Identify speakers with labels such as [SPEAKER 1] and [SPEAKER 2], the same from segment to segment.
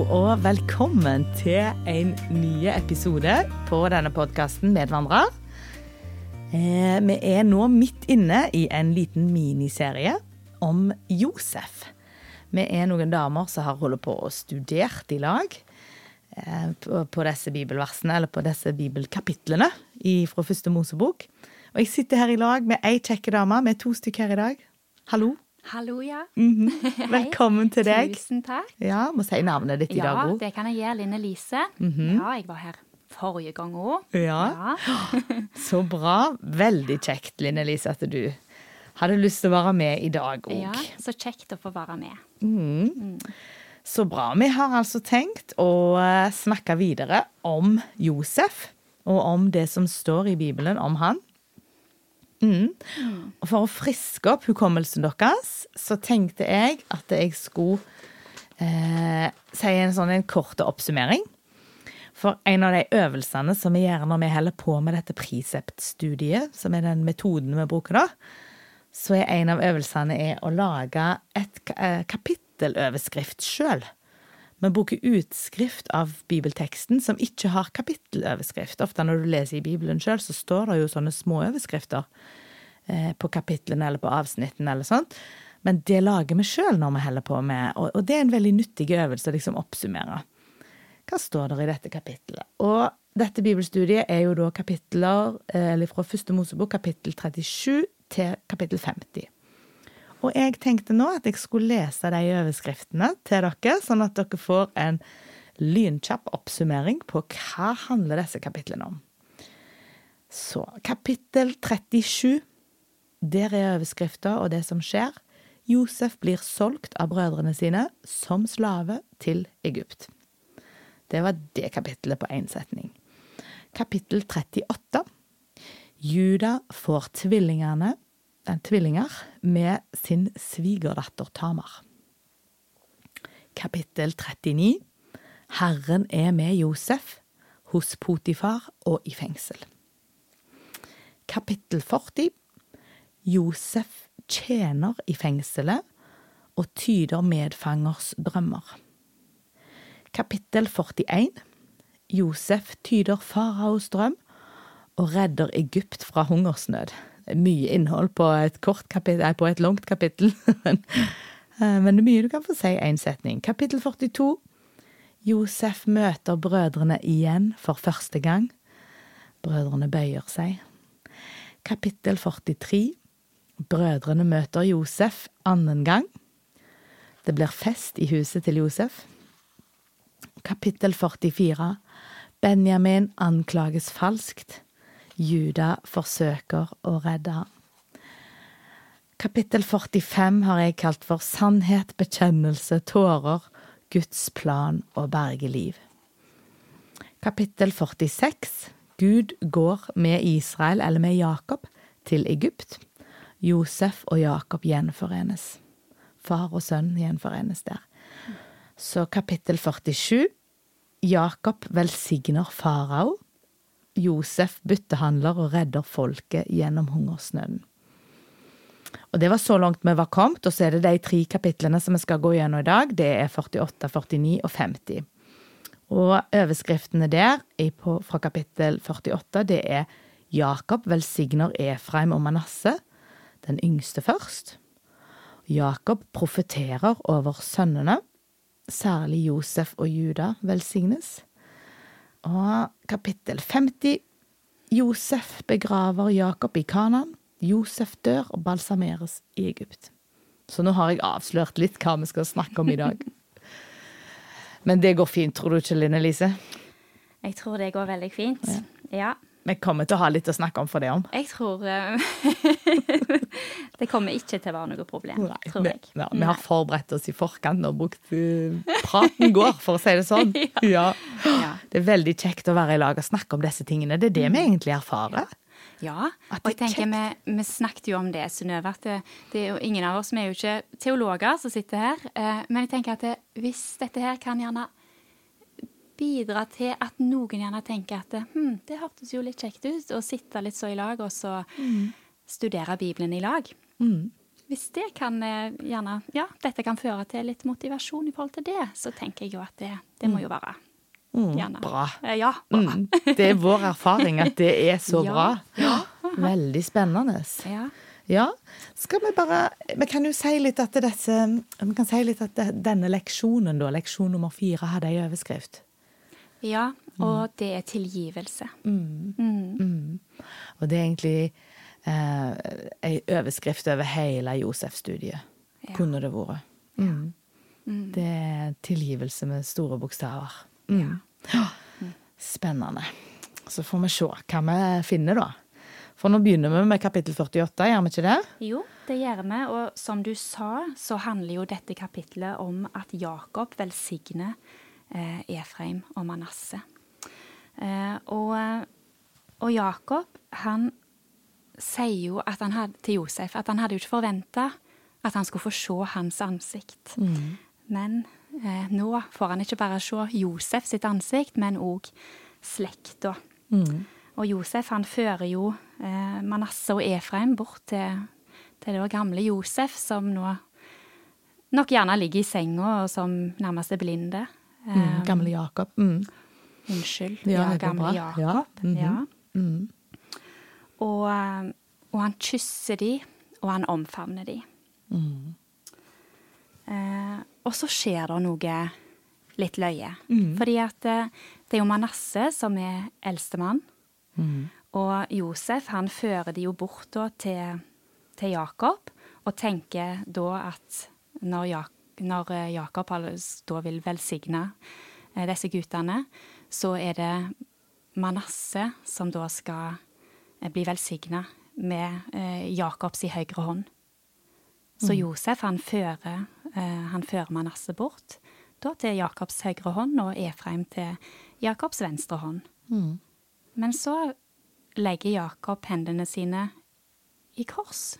[SPEAKER 1] Og velkommen til en ny episode på denne podkasten Medvandrer. Eh, vi er nå midt inne i en liten miniserie om Josef. Vi er noen damer som har holdt på og studert i lag eh, på disse bibelversene, eller på disse bibelkapitlene fra første Mosebok. Og jeg sitter her i lag med ei kjekke dame. Vi er to stykker her i dag. Hallo.
[SPEAKER 2] Hallo, ja.
[SPEAKER 1] Mhm. Velkommen til deg.
[SPEAKER 2] Tusen takk.
[SPEAKER 1] Ja, Må si navnet ditt i dag
[SPEAKER 2] Ja,
[SPEAKER 1] òg.
[SPEAKER 2] det kan jeg gjøre. Linn Elise.
[SPEAKER 1] Mhm.
[SPEAKER 2] Ja, jeg var her forrige gang òg.
[SPEAKER 1] Ja. Så bra. Veldig kjekt, Linn Elise, at du hadde lyst til å være med i dag òg.
[SPEAKER 2] Ja, så kjekt å få være med.
[SPEAKER 1] Så bra. Vi har altså tenkt å eh, snakke videre om Josef, og om det som står i Bibelen om han. Mm. Og for å friske opp hukommelsen deres, så tenkte jeg at jeg skulle eh, si en sånn en kort oppsummering. For en av de øvelsene som vi gjør når vi holder på med dette Prisept-studiet, som er den metoden vi bruker da, så er en av øvelsene er å lage et eh, kapitteloverskrift sjøl. Vi bruker utskrift av bibelteksten som ikke har kapitteloverskrift. Ofte når du leser i Bibelen sjøl, så står det jo sånne små overskrifter eh, på kapitlene eller på avsnittene eller sånt. Men det lager vi sjøl når vi holder på med, og, det er en veldig nyttig øvelse å liksom oppsummere. Hva står det i dette kapittelet? Og dette bibelstudiet er jo da kapitler eh, eller fra første Mosebok, kapittel 37 til kapittel 50. Og jeg tenkte nå at jeg skulle lese de overskriftene til dere, sånn at dere får en lynkjapp oppsummering på hva handler disse kapitlene om. Så kapittel 37. Der er overskrifta og det som skjer. Josef blir solgt av brødrene sine som slave til Egypt. Det var det kapittelet på én setning. Kapittel 38. Juda får tvillingene, tvillinger med sin svigerdatter Tamar. Kapittel 39. Herren er med Josef hos Potifar og i fengsel. Kapittel 40. Josef tjener i fengselet og tyder medfangers drømmer. Kapittel 41. Josef tyder faraos drøm og redder Egypt fra hungersnød. Mye innhold på et, kort kapittel, på et langt kapittel, eh, men det er mye du kan få si i én setning. Kapittel 42. Josef møter brødrene igjen for første gang. Brødrene bøyer seg. Kapittel 43. Brødrene møter Josef annen gang. Det blir fest i huset til Josef. Kapittel 44. Benjamin anklages falskt. Juda forsøker å redde ham. Kapittel 45 har jeg kalt for Sannhet, bekjennelse, tårer, Guds plan og bergeliv. Kapittel 46. Gud går med Israel, eller med Jakob, til Egypt. Josef og Jakob gjenforenes. Far og sønn gjenforenes der. Så kapittel 47. Jakob velsigner farao. Josef byttehandler og redder folket gjennom hungersnøden. Og Det var så langt vi var kommet, og så er det de tre kapitlene som vi skal gå gjennom i dag. Det er 48, 49 og 50. Og overskriftene der er fra kapittel 48, det er Jakob velsigner Efraim og Manasseh, den yngste først. Jakob profeterer over sønnene, særlig Josef og Juda velsignes. Og kapittel 50, Josef begraver Jakob i Kanan. Josef dør og balsameres i Egypt. Så nå har jeg avslørt litt hva vi skal snakke om i dag. Men det går fint, tror du ikke, Linn Elise?
[SPEAKER 2] Jeg tror det går veldig fint. Ja.
[SPEAKER 1] Vi kommer til å ha litt å snakke om for det om.
[SPEAKER 2] Jeg tror eh, Det kommer ikke til å være noe problem, tror
[SPEAKER 1] vi, ja, vi har forberedt oss i forkant og brukt uh, Praten går, for å si det sånn. ja.
[SPEAKER 2] Ja.
[SPEAKER 1] Det er veldig kjekt å være i lag og snakke om disse tingene. Det er det vi egentlig erfarer.
[SPEAKER 2] Ja, og jeg
[SPEAKER 1] er
[SPEAKER 2] tenker vi, vi snakket jo om det, Synnøve, at det, det er jo ingen av oss Vi er jo ikke teologer som sitter her, eh, men jeg tenker at det, hvis dette her kan gjerne bidra til at noen gjerne tenker at hm, det hørtes jo litt kjekt ut å sitte litt så i lag og så studere Bibelen i lag. hvis det kan eh, gjerne Ja, dette kan føre til litt motivasjon i forhold til det, så tenker jeg jo at det, det må jo være
[SPEAKER 1] Mm,
[SPEAKER 2] gjerne
[SPEAKER 1] bra.
[SPEAKER 2] Eh, Ja. Bra.
[SPEAKER 1] Mm, det er vår erfaring at det er så
[SPEAKER 2] Ja.
[SPEAKER 1] bra. Veldig spennende.
[SPEAKER 2] Ja.
[SPEAKER 1] Ja. Skal vi bare Vi kan jo si litt at disse si litt at denne leksjonen, da, leksjon nummer fire, hadde ei overskrift.
[SPEAKER 2] ja, og det er tilgivelse. Mm.
[SPEAKER 1] Og det er egentlig eh, ei overskrift over hele Josef-studiet.
[SPEAKER 2] Ja.
[SPEAKER 1] Kunne det vært. Mm. Det er tilgivelse med store bokstaver. Mm. Spennende. Så får vi se hva vi finner, da. For nå begynner vi med kapittel 48, gjør vi ikke det?
[SPEAKER 2] Jo, det gjør vi, og som du sa, så handler jo dette kapitlet om at Jakob velsigner eh, Efraim og Manasseh. Eh, og, og Jakob, han sier jo hadde, til Josef at han hadde jo ikke forventa at han skulle få se hans ansikt. Men eh, nå får han ikke bare se Josef sitt ansikt, men òg slekta. Og Josef han fører jo eh, Manasseh og Efraim bort til, til det gamle Josef, som nå nok gjerne ligger i senga og som nærmest er blinde. Eh,
[SPEAKER 1] Mm. Gamle Jakob. Mm.
[SPEAKER 2] Unnskyld.
[SPEAKER 1] Ja,
[SPEAKER 2] gamle. Jakob.
[SPEAKER 1] Ja, -hmm.
[SPEAKER 2] ja. Og, eh, og han kysser de, og han omfavner de.
[SPEAKER 1] Mm.
[SPEAKER 2] Eh, og så skjer det noe litt løye.
[SPEAKER 1] Mm.
[SPEAKER 2] Fordi at eh, det er jo Manasseh som er eldstemann.
[SPEAKER 1] Mm.
[SPEAKER 2] Og Josef han fører de jo bort da til, til Jakob, og tenker da at når, Jak når eh, Jakob da vil velsigne disse guttene, så er det Manasseh som da skal eh, bli velsigna med eh, Jakobs i høyre hånd. Så Josef han fører, eh, han fører Manasseh bort da til Jakobs høyre hånd, og Efraim til Jakobs venstre hånd.
[SPEAKER 1] Mm.
[SPEAKER 2] Men så legger Jakob hendene sine i kors,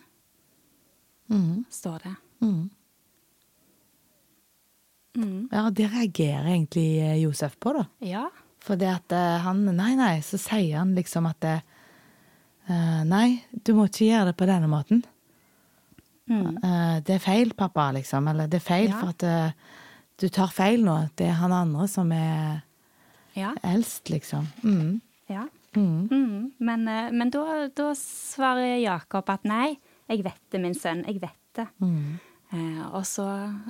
[SPEAKER 1] Mm.
[SPEAKER 2] står det.
[SPEAKER 1] Mm.
[SPEAKER 2] Mm.
[SPEAKER 1] Ja, det reagerer egentlig Josef på, da.
[SPEAKER 2] Ja.
[SPEAKER 1] For det at han Nei, nei, så sier han liksom at det, eh, Nei, du må ikke gjøre det på denne måten.
[SPEAKER 2] Mm.
[SPEAKER 1] Eh, det er feil, pappa, liksom. Eller det er feil
[SPEAKER 2] Ja.
[SPEAKER 1] for at eh, du tar feil nå. Det er han andre som er
[SPEAKER 2] Ja.
[SPEAKER 1] eldst, liksom. Mm.
[SPEAKER 2] ja.
[SPEAKER 1] Mm.
[SPEAKER 2] Mm. Men, men da, da svarer Jakob at nei, jeg vet det, min sønn, jeg vet det.
[SPEAKER 1] Mm.
[SPEAKER 2] Eh, og, så,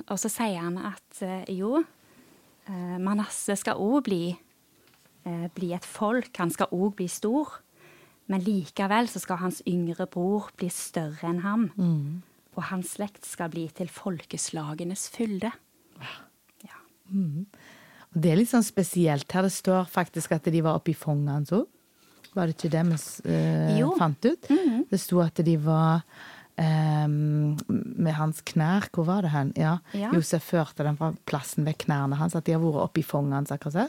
[SPEAKER 2] og så sier han at jo, eh, Manasseh skal òg bli, bli et folk, han skal òg bli stor. Men likevel så skal hans yngre bror bli større enn ham.
[SPEAKER 1] Mm.
[SPEAKER 2] Og hans slekt skal bli til folkeslagenes fylde. Ja.
[SPEAKER 1] Mm. det er litt sånn spesielt her. Det står faktisk at de var oppe i fanget hans òg. Var det ikke det vi eh, fant ut? Det sto at de var Um, med hans knær. Hvor var det hen? Ja.
[SPEAKER 2] Ja.
[SPEAKER 1] Josef førte dem fra plassen ved knærne hans. At de har vært oppe i fanget hans, akkurat så.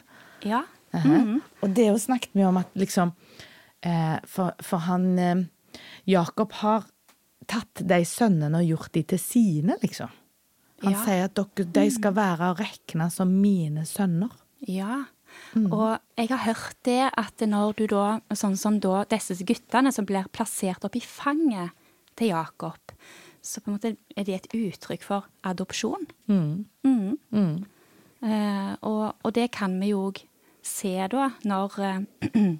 [SPEAKER 2] ja.
[SPEAKER 1] Mhm. Og det jo snakket vi om at liksom for, for han eh, Jakob har tatt de sønnene og gjort de til sine, liksom. Han
[SPEAKER 2] Ja.
[SPEAKER 1] sier at dere, de skal være å regne som mine sønner.
[SPEAKER 2] Ja. Og jeg har hørt det at når du da, sånn som da disse guttene som blir plassert opp i fanget til Jakob, så på en måte er det et uttrykk for adopsjon.
[SPEAKER 1] Mm.
[SPEAKER 2] Mm.
[SPEAKER 1] Mm.
[SPEAKER 2] Eh, og, og det kan vi jo òg se da, når eh, eh,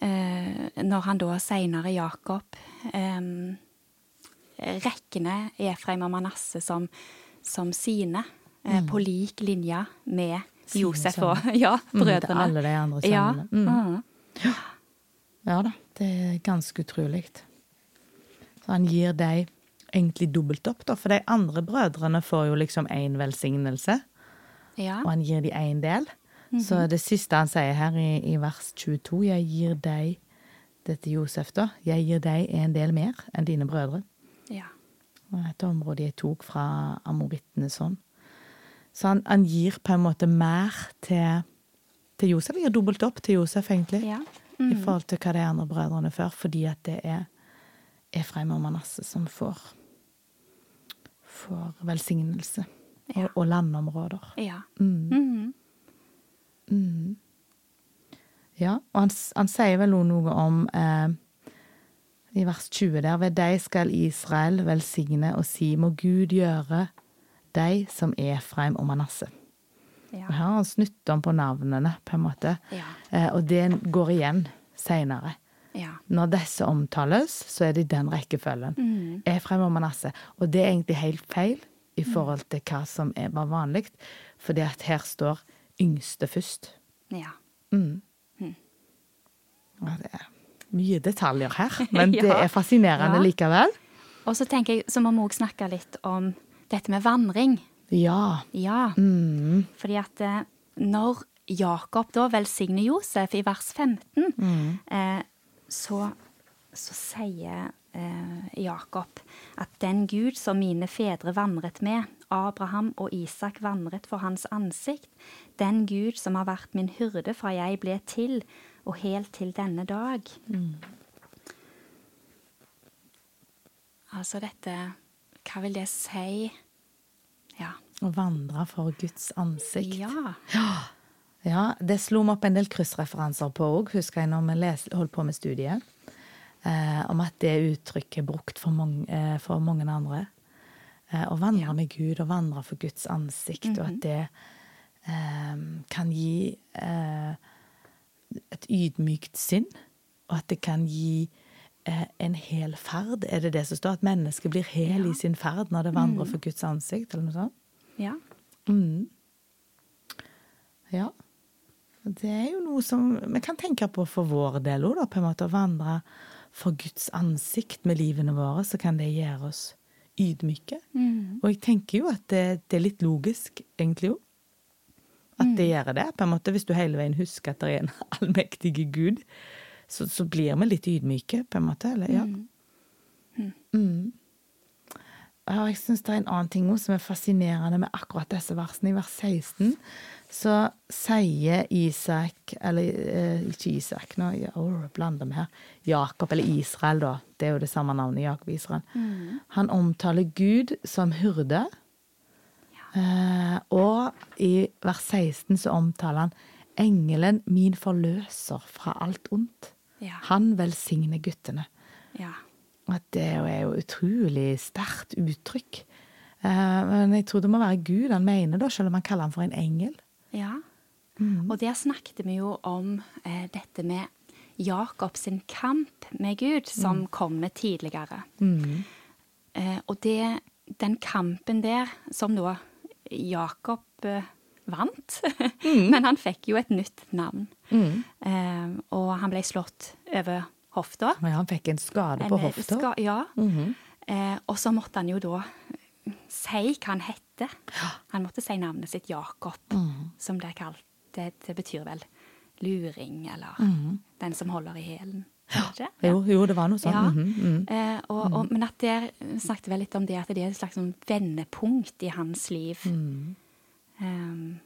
[SPEAKER 2] Når han da seinere, Jakob, eh, regner Efraim og Manasseh som, som sine, eh, på lik linje med Josef og ja,
[SPEAKER 1] Mm,
[SPEAKER 2] brødrene.
[SPEAKER 1] alle de andre
[SPEAKER 2] Ja.
[SPEAKER 1] Mm.
[SPEAKER 2] mm.
[SPEAKER 1] Ja da, det er ganske utrolig. Så han gir dem egentlig dobbelt opp, da. For de andre brødrene får jo liksom én velsignelse,
[SPEAKER 2] ja.
[SPEAKER 1] og han gir dem én del. Så det siste han sier her i, i vers 22, jeg gir deg Dette Josef, da. Jeg gir deg en del mer enn dine brødre.
[SPEAKER 2] ja.
[SPEAKER 1] Og et område jeg tok fra amorittenes hånd. Så han, han gir på en måte mer til, til Josef. Gir dobbelt opp til Josef, egentlig.
[SPEAKER 2] ja.
[SPEAKER 1] i forhold til hva de andre brødrene før, fordi at det er Efraim og Manasseh som får, får velsignelse.
[SPEAKER 2] Ja.
[SPEAKER 1] Og, og landområder.
[SPEAKER 2] Ja.
[SPEAKER 1] Mm.
[SPEAKER 2] Mhm.
[SPEAKER 1] Ja, og han, han sier vel også noe om eh, i vers 20 der, ved deg skal Israel velsigne og si, må Gud gjøre deg som Efraim og Manasseh.
[SPEAKER 2] Ja.
[SPEAKER 1] Her har han snutt om på navnene, på en måte.
[SPEAKER 2] Ja.
[SPEAKER 1] Eh, og det går igjen seinere.
[SPEAKER 2] Ja.
[SPEAKER 1] Når disse omtales, så er det i den rekkefølgen.
[SPEAKER 2] Mm.
[SPEAKER 1] Efraim og Manasseh. Og det er egentlig helt feil i forhold til hva som er, var vanlig, fordi at her står yngste først.
[SPEAKER 2] ja.
[SPEAKER 1] Ja, det er mye detaljer her, men det er fascinerende
[SPEAKER 2] Ja.
[SPEAKER 1] likevel.
[SPEAKER 2] Og så tenker jeg, så må vi òg snakke litt om dette med vandring.
[SPEAKER 1] Ja.
[SPEAKER 2] Ja.
[SPEAKER 1] Mm.
[SPEAKER 2] Fordi at eh, når Jakob da velsigner Josef i vers 15,
[SPEAKER 1] Mm.
[SPEAKER 2] eh, så, så sier eh, Jakob at den Gud som mine fedre vandret med, Abraham og Isak vandret for hans ansikt, den Gud som har vært min hyrde fra jeg ble til og helt til denne dag. Altså dette Hva vil det si? Ja.
[SPEAKER 1] Å vandre for Guds ansikt.
[SPEAKER 2] Ja.
[SPEAKER 1] Ja, det slo meg opp en del kryssreferanser på òg, husker jeg når vi les, holdt på med studiet. Eh, om at det uttrykket er brukt for mange, eh, for mange andre. Eh, å vandre med Gud og vandre for Guds ansikt, og at det eh, kan gi eh, et ydmykt sinn, og at det kan gi eh, en hel ferd. Er det det som står? At mennesket blir hel i sin ferd når det vandrer for Guds ansikt, eller noe sånt?
[SPEAKER 2] ja.
[SPEAKER 1] Mm. Ja. Det er jo noe som vi kan tenke på for vår del òg, på en måte. Å vandre for Guds ansikt med livene våre, så kan det gjøre oss ydmyke. Og jeg tenker jo at det, det er litt logisk, egentlig jo. At det gjør det. på en måte. Hvis du hele veien husker at det er en allmektig Gud, så, så blir vi litt ydmyke, på en måte. Eller, ja. Mm. Ja, jeg syns det er en annen ting som er fascinerende med akkurat disse versene. I vers 16 så sier Isak, eller eh, ikke Isak, nå oh, blander vi her. Jakob, eller Israel, da. Det er jo det samme navnet, Jakob Israel. Han omtaler Gud som hyrde. Eh, og i vers 16 så omtaler han engelen min forløser fra alt ondt.
[SPEAKER 2] Ja.
[SPEAKER 1] Han velsigner guttene.
[SPEAKER 2] ja.
[SPEAKER 1] At det er jo utrolig sterkt uttrykk. Eh, Men jeg tror det må være Gud han mener, da, selv om han kaller han for en engel.
[SPEAKER 2] Ja. Og der snakket vi jo om eh, dette med Jakob sin kamp med Gud, som kommer tidligere. Eh, og det, den kampen der, som da Jakob eh, vant Men han fikk jo et nytt navn. Eh, og han ble slått over hofta.
[SPEAKER 1] Ja, han fikk en skade på
[SPEAKER 2] En, eh,
[SPEAKER 1] hofta.
[SPEAKER 2] ska- ja. eh, og så måtte han jo da si hva han hette. Han måtte si navnet sitt Jakob, som det er kalt. Det, det betyr vel luring, eller den som holder i hælen. Ja.
[SPEAKER 1] Jo, jo, det var noe sånt.
[SPEAKER 2] Ja.
[SPEAKER 1] Mhm, mhm.
[SPEAKER 2] Eh, og, og, men at der snakket vel litt om det, at det er et slags sånn vendepunkt i hans liv. Um,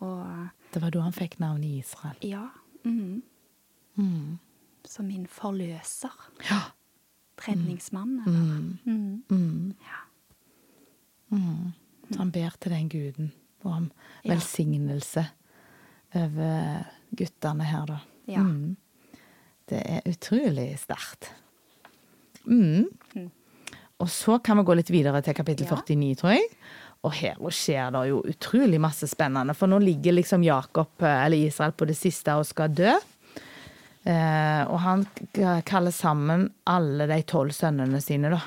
[SPEAKER 2] Og
[SPEAKER 1] Det var da han fikk navnet Israel.
[SPEAKER 2] ja. mhm. Som min forløser.
[SPEAKER 1] Ja.
[SPEAKER 2] Redningsmann, eller? Mhm. Ja.
[SPEAKER 1] Så han ber til den guden om velsignelse over guttene her, da.
[SPEAKER 2] Ja.
[SPEAKER 1] Mm. Det er utrolig sterkt. Mm. Og så kan vi gå litt videre til kapittel
[SPEAKER 2] Ja.
[SPEAKER 1] 49, tror jeg. Og her skjer det jo utrolig masse spennende, for nå ligger liksom Jakob, eh, eller Israel, på det siste og skal dø. Eh, og han kaller sammen alle de tolv sønnene sine, da.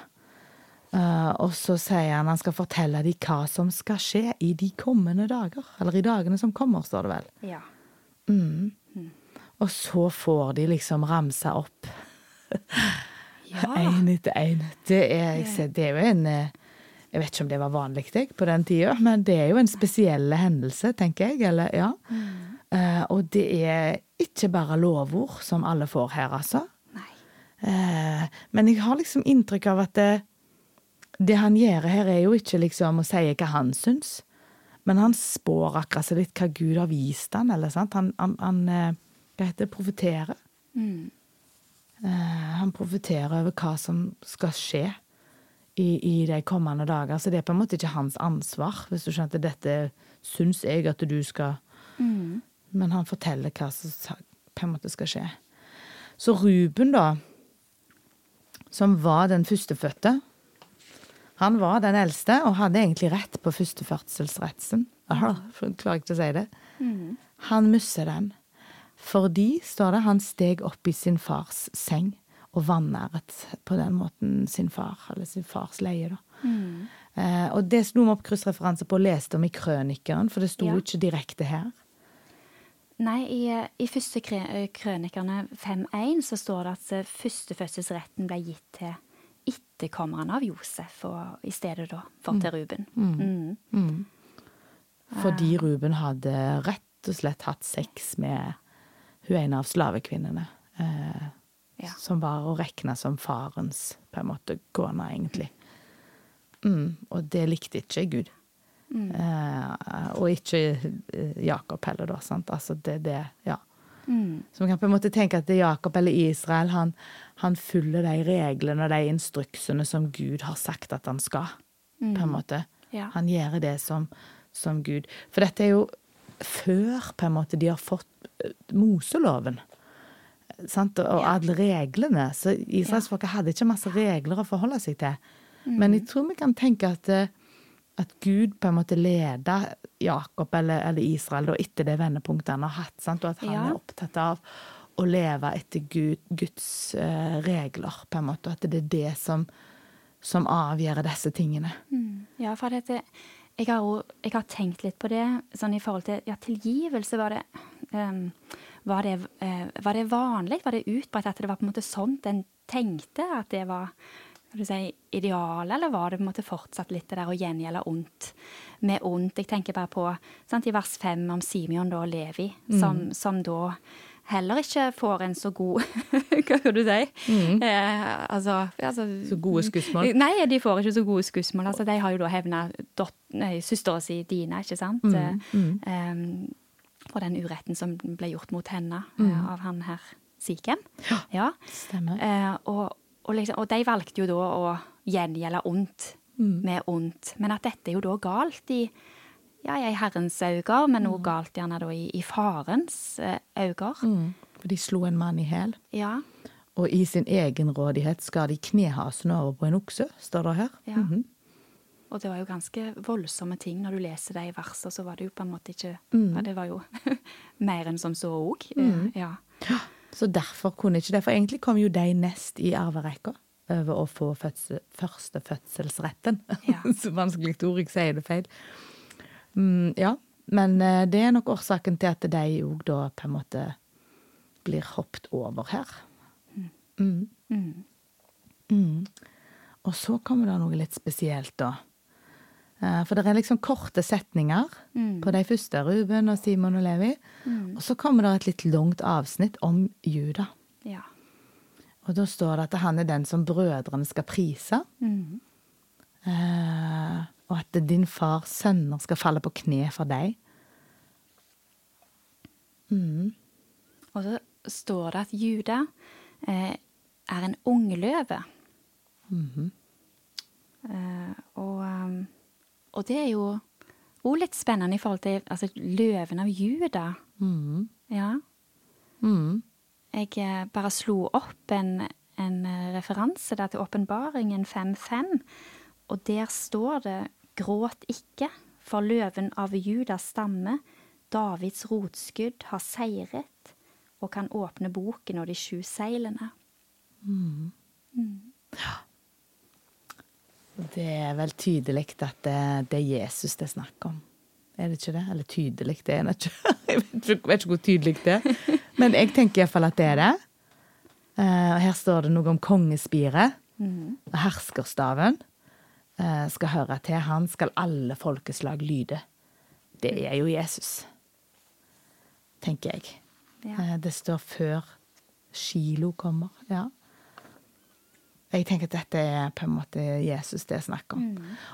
[SPEAKER 1] Eh, og så sier han han skal fortelle dem hva som skal skje i de kommende dager. Eller i dagene som kommer, står det vel.
[SPEAKER 2] ja.
[SPEAKER 1] Og så får de liksom ramse opp
[SPEAKER 2] Ja.
[SPEAKER 1] én etter én. Det, er- ser- det er jo en eh, Jeg vet ikke om det var vanlig på den tida, men det er jo en spesiell hendelse, tenker jeg. Eller, ja. Eh, og det er ikke bare lovord som alle får her, altså. Eh, men jeg har liksom inntrykk av at det, det han gjør her, er jo ikke liksom å si hva han syns, men han spår akkurat så litt hva Gud har vist han, eller sant? Han, han, han eh, hva heter det, profeterer.
[SPEAKER 2] Mm.
[SPEAKER 1] Eh, han profeterer over hva som skal skje i, i de kommende dager. Så det er på en måte ikke hans ansvar, hvis du skjønner at dette syns jeg at du skal
[SPEAKER 2] Mm.
[SPEAKER 1] Men han forteller hva som på en måte skal skje. Så Ruben, da, som var den førstefødte. Han var den eldste og hadde egentlig rett på førstefødselsretten. Aha, Klarer ikke å si det. Han misser den. Fordi, står det, han steg opp i sin fars seng og vanæret på den måten sin far, eller sin fars leie, da. Eh, og det slo vi opp kryssreferanse på og leste om i Krønikeren, for det sto
[SPEAKER 2] Ja.
[SPEAKER 1] ikke direkte her.
[SPEAKER 2] Nei, i, eh, i første eh, krønikerne 5.1 så står det at eh, førstefødselsretten ble gitt til etterkommerne av Josef, og i stedet da for til Ruben. Mm.
[SPEAKER 1] Fordi Ruben hadde rett og slett hatt sex med hun ene av slavekvinnene. Eh,
[SPEAKER 2] Ja.
[SPEAKER 1] Som var å regne som farens på en måte kone, egentlig. Mm, og det likte ikke Gud. Eh, og ikke eh, Jakob heller, da. Sant? Altså det, det Ja.
[SPEAKER 2] Mm.
[SPEAKER 1] Så man kan på en måte tenke at Jakob eller Israel han, han følger de reglene og de instruksene som Gud har sagt at han skal. På en måte.
[SPEAKER 2] Ja.
[SPEAKER 1] Han gjør det som, som Gud. For dette er jo før på en måte de har fått eh, Moseloven. Sant? Og
[SPEAKER 2] Ja.
[SPEAKER 1] alle reglene. Så israelsfolket hadde ikke masse regler å forholde seg til. Men jeg tror vi kan tenke at, at Gud på en måte leder Jakob eller, eller Israel da, etter det vendepunktet han har hatt. Sant? Og at han
[SPEAKER 2] Ja.
[SPEAKER 1] er opptatt av å leve etter Gud, Guds uh, regler, på en måte. Og at det er det som, som avgjør disse tingene.
[SPEAKER 2] Mm. Ja, for dette, jeg, har, jeg har tenkt litt på det, sånn i forhold til ja, tilgivelse. Var det, um, var, det, uh, var det vanlig? Var det utbredt at det var på en måte sånt en tenkte at det var si, ideal, eller var det på en måte fortsatt litt det der å gjengjelde ondt med ondt? Jeg tenker bare på sant, i vers fem om Simeon da, og Levi, som, som da heller ikke får en så god Hva skal du si? Eh, altså, altså
[SPEAKER 1] Så gode skussmål.
[SPEAKER 2] Nei, de får ikke så gode skussmål. Altså, de har jo da hevna søstera si Dina, ikke sant?
[SPEAKER 1] Mm,
[SPEAKER 2] Eh, for den uretten som ble gjort mot henne eh, av han her Sikhem. Ja.
[SPEAKER 1] Stemmer.
[SPEAKER 2] Eh, og, og, liksom, og de valgte jo da å gjengjelde ondt med ondt. Men at dette er jo da galt i ja, i Herrens øyne, men noe galt gjerne da i, i farens eh, øyne.
[SPEAKER 1] Mm. For de slo en mann i hæl.
[SPEAKER 2] Ja.
[SPEAKER 1] Og i sin egenrådighet skal de knehasene over på en okse, står det her.
[SPEAKER 2] Ja.
[SPEAKER 1] -hmm.
[SPEAKER 2] Og det var jo ganske voldsomme ting når du leser det i verset, så var det jo på en måte ikke
[SPEAKER 1] Mm.
[SPEAKER 2] ja, Det var jo mer enn som så òg. Ja.
[SPEAKER 1] Så derfor kunne ikke det, for egentlig kom jo de nest i arverekka over å få fødsel, fødselsretten.
[SPEAKER 2] Ja.
[SPEAKER 1] Så vanskelig ord, jeg sier det feil. Mm, ja, men eh, det er nok årsaken til at de òg da på en måte blir hoppet over her. Mm.
[SPEAKER 2] Mm.
[SPEAKER 1] Mm. Og så kommer det noe litt spesielt, da. Eh, For det er liksom korte setninger
[SPEAKER 2] Mm.
[SPEAKER 1] på de første, Ruben og Simon og Levi. Og så kommer det et litt langt avsnitt om Juda.
[SPEAKER 2] ja.
[SPEAKER 1] Og da står det at han er den som brødrene skal prise.
[SPEAKER 2] Mm.
[SPEAKER 1] Eh, og at din fars sønner skal falle på kne for deg.
[SPEAKER 2] Og så står det at Juda eh, er en ungløve. eh, og, um, og det er jo òg litt spennende i forhold til altså, løven av Juda.
[SPEAKER 1] Mm.
[SPEAKER 2] Ja.
[SPEAKER 1] Mm.
[SPEAKER 2] Jeg eh, bare slo opp en, en eh, referanse der til åpenbaringen 5.5, og der står det Gråt ikke, for løven av Judas stamme, Davids rotskudd, har seiret og kan åpne boken og de sju seilene.
[SPEAKER 1] Det er vel tydelig at det, det er Jesus det er snakk om. Er det ikke det? Eller tydelig, det er det ikke. Jeg vet ikke, vet ikke hvor tydelig det er. Men jeg tenker iallfall at det er det. Eh, Og her står det noe om kongespiret. Og herskerstaven eh, skal høre til. Han skal alle folkeslag lyde. Det er jo Jesus, tenker jeg. Eh, Det står før Kilo kommer. Ja. Jeg tenker at dette er på en måte Jesus det er snakk om.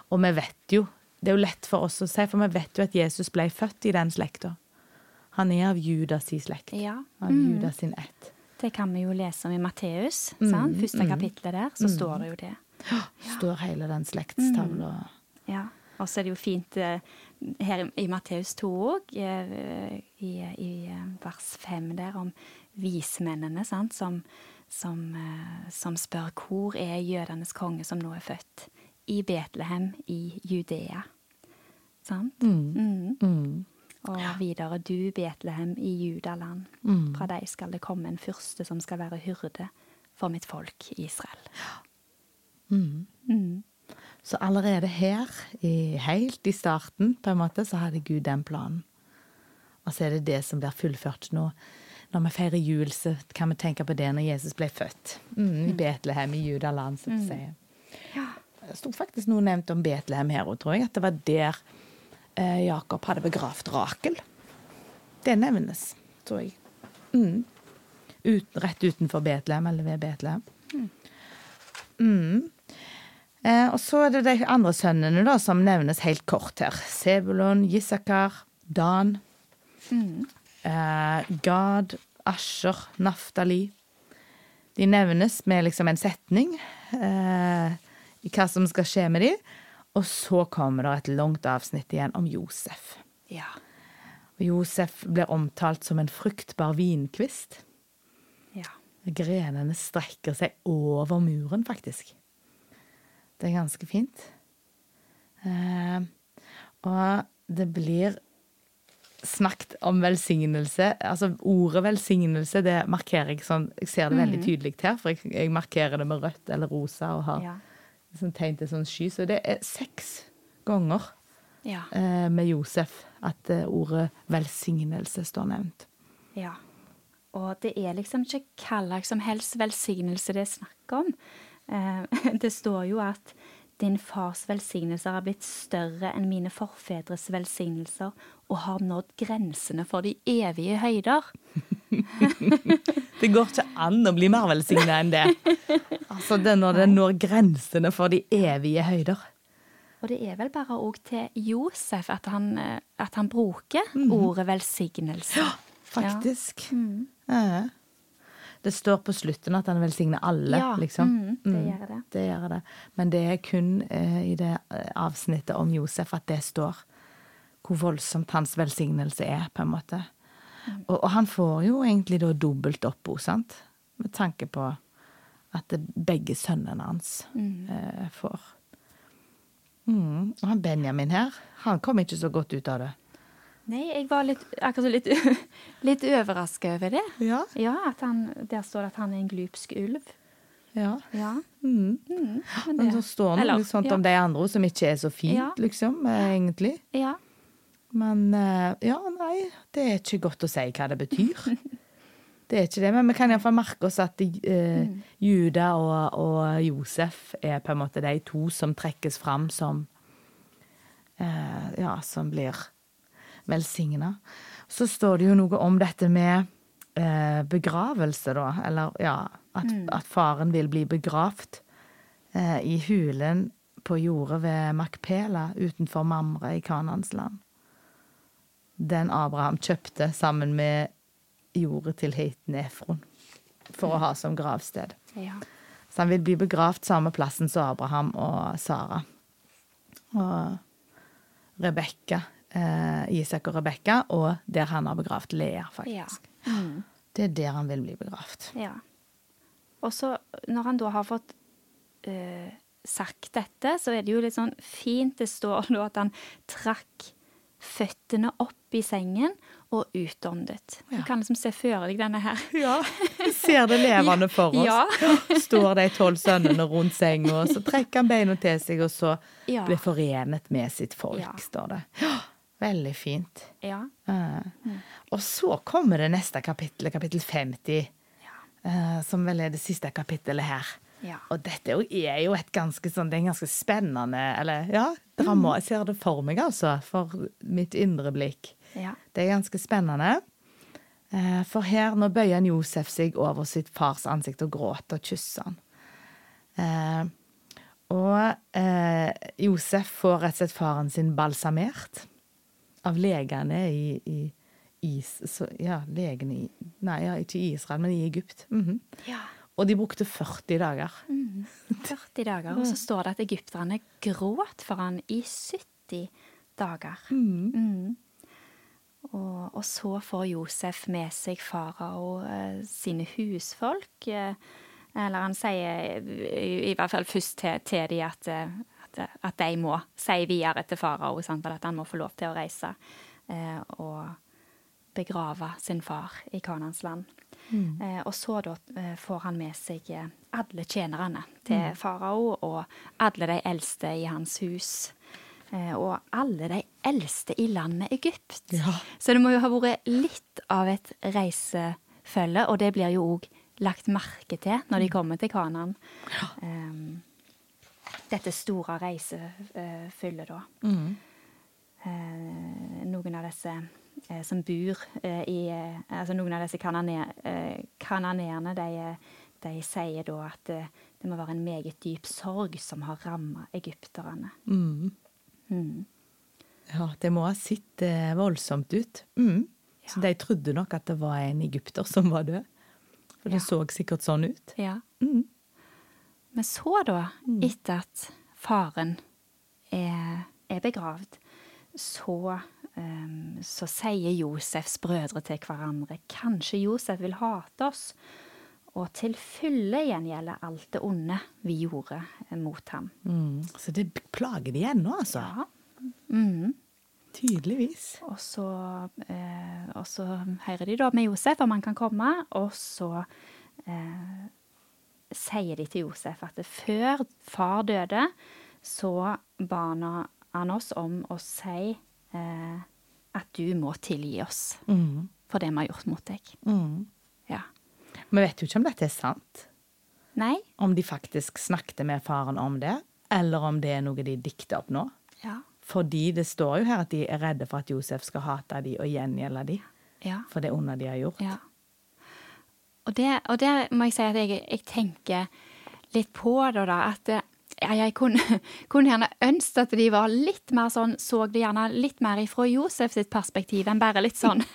[SPEAKER 1] Og vi vet jo, det er jo lett for oss å si, for vi vet jo at Jesus ble født i den slekta. Han er av Judas i slekt.
[SPEAKER 2] Ja.
[SPEAKER 1] Av Judas sin ett.
[SPEAKER 2] Det kan vi jo lese om i Matteus. Mm. Første kapittelet der, så står det jo det.
[SPEAKER 1] Står hele den slektstavla.
[SPEAKER 2] Ja. Og så er det jo fint eh, her i, i Matteus 2 òg, eh, i, i eh, vers 5 der, om vismennene sant? Som, som, eh, som spør hvor er jødenes konge som nå er født? I Betlehem i Judea. Sant? Mm.
[SPEAKER 1] Mm.
[SPEAKER 2] Og videre, du Betlehem i Judaland.
[SPEAKER 1] Mm.
[SPEAKER 2] Fra deg skal det komme en fyrste som skal være hyrde for mitt folk Israel.
[SPEAKER 1] Mm.
[SPEAKER 2] Mm.
[SPEAKER 1] Så allerede her, i, helt i starten, på en måte, så hadde Gud den planen. Og så er det det som blir fullført nå. Når vi feirer jul, så kan vi tenke på det når Jesus ble født. Mm, I Betlehem, i Judaland, som vi sier.
[SPEAKER 2] Ja.
[SPEAKER 1] Det sto faktisk noe nevnt om Betlehem her òg, tror jeg. At det var der eh, Jakob hadde begravd Rakel. Det nevnes, tror jeg. Mm. Ut, rett utenfor Betlehem, eller ved Betlehem. Mm. Eh, og så er det de andre sønnene da, som nevnes helt kort her. Sebulon, Jisakar, Dan,
[SPEAKER 2] Mm.
[SPEAKER 1] Eh, Gad, Asher, Naftali. De nevnes med liksom en setning eh, i hva som skal skje med dem. Og så kommer det et langt avsnitt igjen om Josef.
[SPEAKER 2] ja.
[SPEAKER 1] Og Josef blir omtalt som en fruktbar vinkvist.
[SPEAKER 2] Ja.
[SPEAKER 1] Grenene strekker seg over muren, faktisk. Det er ganske fint. Eh, og det blir snakket om velsignelse. Altså ordet velsignelse, det markerer jeg sånn Jeg ser det veldig tydelig her, for jeg, jeg markerer det med rødt eller rosa og har
[SPEAKER 2] Ja.
[SPEAKER 1] sånn tegn til sånn sky. Så det er seks ganger
[SPEAKER 2] Ja.
[SPEAKER 1] eh, med Josef at eh, ordet velsignelse står nevnt.
[SPEAKER 2] ja. Og det er liksom ikke hva som helst velsignelse det er snakk om. Eh, det står jo at din fars velsignelser har blitt større enn mine forfedres velsignelser og har nådd grensene for de evige høyder.
[SPEAKER 1] Det går ikke an å bli mer velsigna enn det. Altså det er når det når grensene for de evige høyder.
[SPEAKER 2] Og det er vel bare òg til Josef at han, eh, at han bruker
[SPEAKER 1] Mhm.
[SPEAKER 2] ordet velsignelse.
[SPEAKER 1] Ja,
[SPEAKER 2] Faktisk.
[SPEAKER 1] Ja. Mm. Det står på slutten at han velsigner alle,
[SPEAKER 2] Ja,
[SPEAKER 1] liksom.
[SPEAKER 2] mm, det gjør det.
[SPEAKER 1] Det gjør det. Men det er kun eh, i det eh, avsnittet om Josef at det står hvor voldsomt hans velsignelse er, på en måte.
[SPEAKER 2] Mm.
[SPEAKER 1] Og, og han får jo egentlig da dobbelt oppbo, sant? Med tanke på at det begge sønnene hans
[SPEAKER 2] Mm.
[SPEAKER 1] eh, får. Mm. Og han Benjamin her, han kom ikke så godt ut av det.
[SPEAKER 2] Nei, jeg var litt, akkurat litt, litt overraska over det.
[SPEAKER 1] Ja.
[SPEAKER 2] Ja, at han, der står det at han er en glupsk ulv.
[SPEAKER 1] ja.
[SPEAKER 2] Ja.
[SPEAKER 1] Mm.
[SPEAKER 2] Mm, men
[SPEAKER 1] Men så står det noe sånt
[SPEAKER 2] ja.
[SPEAKER 1] om de andre som ikke er så fint, liksom, eh, egentlig.
[SPEAKER 2] Ja.
[SPEAKER 1] Men eh, ja, nei, det er ikke godt å si hva det betyr. Det er ikke det, men vi kan iallfall merke oss at eh,
[SPEAKER 2] Mm.
[SPEAKER 1] Juda og, og Josef er på en måte de to som trekkes fram som eh, Ja, som blir velsigna. Så står det jo noe om dette med eh, begravelse, da. Eller ja, at,
[SPEAKER 2] Mm.
[SPEAKER 1] at faren vil bli begravd eh, i hulen på jordet ved Makpela utenfor Mamre i Kanans land. Den Abraham kjøpte sammen med jordet til heiten Efron for å ha som gravsted.
[SPEAKER 2] ja.
[SPEAKER 1] Så han vil bli begravd samme plassen som Abraham og Sara. Og Rebekka, eh, Isak og Rebekka, og der han har begravd Lea,
[SPEAKER 2] Ja. Mm.
[SPEAKER 1] Det er der han vil bli begravd.
[SPEAKER 2] ja. Og så, når han da har fått eh, sagt dette, så er det jo litt sånn fint Det står da at han trakk føttene opp i sengen og utåndet.
[SPEAKER 1] Ja.
[SPEAKER 2] Du kan liksom se for deg denne her.
[SPEAKER 1] Ja, vi ser det levende for oss.
[SPEAKER 2] Ja.
[SPEAKER 1] Står de tolv sønnene rundt senga, og så trekker han beina til seg, og så
[SPEAKER 2] Ja.
[SPEAKER 1] blir forenet med sitt folk,
[SPEAKER 2] Ja.
[SPEAKER 1] står det. Veldig fint.
[SPEAKER 2] Ja.
[SPEAKER 1] Mm. Og så kommer det neste kapittel, kapittel 50,
[SPEAKER 2] Ja.
[SPEAKER 1] eh, som vel er det siste kapittelet her.
[SPEAKER 2] Ja.
[SPEAKER 1] Og dette er jo- et ganske sånn, det er ganske spennende, eller ja, drama. Jeg ser det for meg, altså, for mitt indre blikk.
[SPEAKER 2] ja.
[SPEAKER 1] Det er ganske spennende. Eh, For her, nå bøyer Josef seg over sitt fars ansikt og gråter og kysser han. Eh, og eh, Josef får rett og slett faren sin balsamert av legene i, i is, så, ja, legene i Nei, ja, ikke i Israel, men i Egypt. Mhm.
[SPEAKER 2] ja.
[SPEAKER 1] Og de brukte 40 dager.
[SPEAKER 2] 40 dager. Og så står det at egypterne gråt for han i 70 dager. Mm. Og, og så får Josef med seg farao eh, sine husfolk. Eh, eller han sier i, i hvert fall først til, til de at, eh, at, at de må si videre til farao at han må få lov til å reise eh, og begrave sin far i Kanans land. Eh, og så da eh, får han med seg eh, alle tjenerne til farao og alle de eldste i hans hus. Eh, og alle de eldste i landet Egypt.
[SPEAKER 1] Ja.
[SPEAKER 2] Så det må jo ha vært litt av et reisefølge, og det blir jo òg lagt merke til når de kommer til Kanan. Um, dette store reisefyllet, da.
[SPEAKER 1] Mm.
[SPEAKER 2] Eh, noen av disse eh, som bor eh, i eh, Altså noen av disse kanane- eh, kananeerne, de, de sier da at eh, det må være en meget dyp sorg som har ramma egypterne.
[SPEAKER 1] Mm.
[SPEAKER 2] Mm.
[SPEAKER 1] Ja, det må ha sett eh, voldsomt ut. Mm. Så de trodde nok at det var en egypter som var død. For det
[SPEAKER 2] Ja.
[SPEAKER 1] så sikkert sånn ut.
[SPEAKER 2] Ja.
[SPEAKER 1] Mm.
[SPEAKER 2] Men så, da, etter at faren er, er begravd, så, um, så sier Josefs brødre til hverandre kanskje Josef vil hate oss, og til fulle gjengjelde alt det onde vi gjorde mot ham.
[SPEAKER 1] Mm. Så det plager de ennå, altså.
[SPEAKER 2] Ja. Mm.
[SPEAKER 1] Tydeligvis.
[SPEAKER 2] Og så, eh, og så hører de da med Josef om han kan komme, og så eh, sier de til Josef at før far døde, så ba han- oss om å si eh, at du må tilgi oss
[SPEAKER 1] Mm.
[SPEAKER 2] for det vi har gjort mot deg.
[SPEAKER 1] Mm.
[SPEAKER 2] Ja.
[SPEAKER 1] Vi vet jo ikke om dette er sant.
[SPEAKER 2] Nei?
[SPEAKER 1] Om de faktisk snakket med faren om det, eller om det er noe de dikter opp nå.
[SPEAKER 2] Ja.
[SPEAKER 1] Fordi det står jo her at de er redde for at Josef skal hate de og gjengjelde de
[SPEAKER 2] Ja.
[SPEAKER 1] for det onde de har gjort.
[SPEAKER 2] Ja. Og det, og det må jeg si at jeg, jeg tenker litt på det, da. At eh, ja, jeg kunne, kunne gjerne ønsket at de var litt mer sånn, så det gjerne litt mer ifra Josef sitt perspektiv enn bare litt sånn.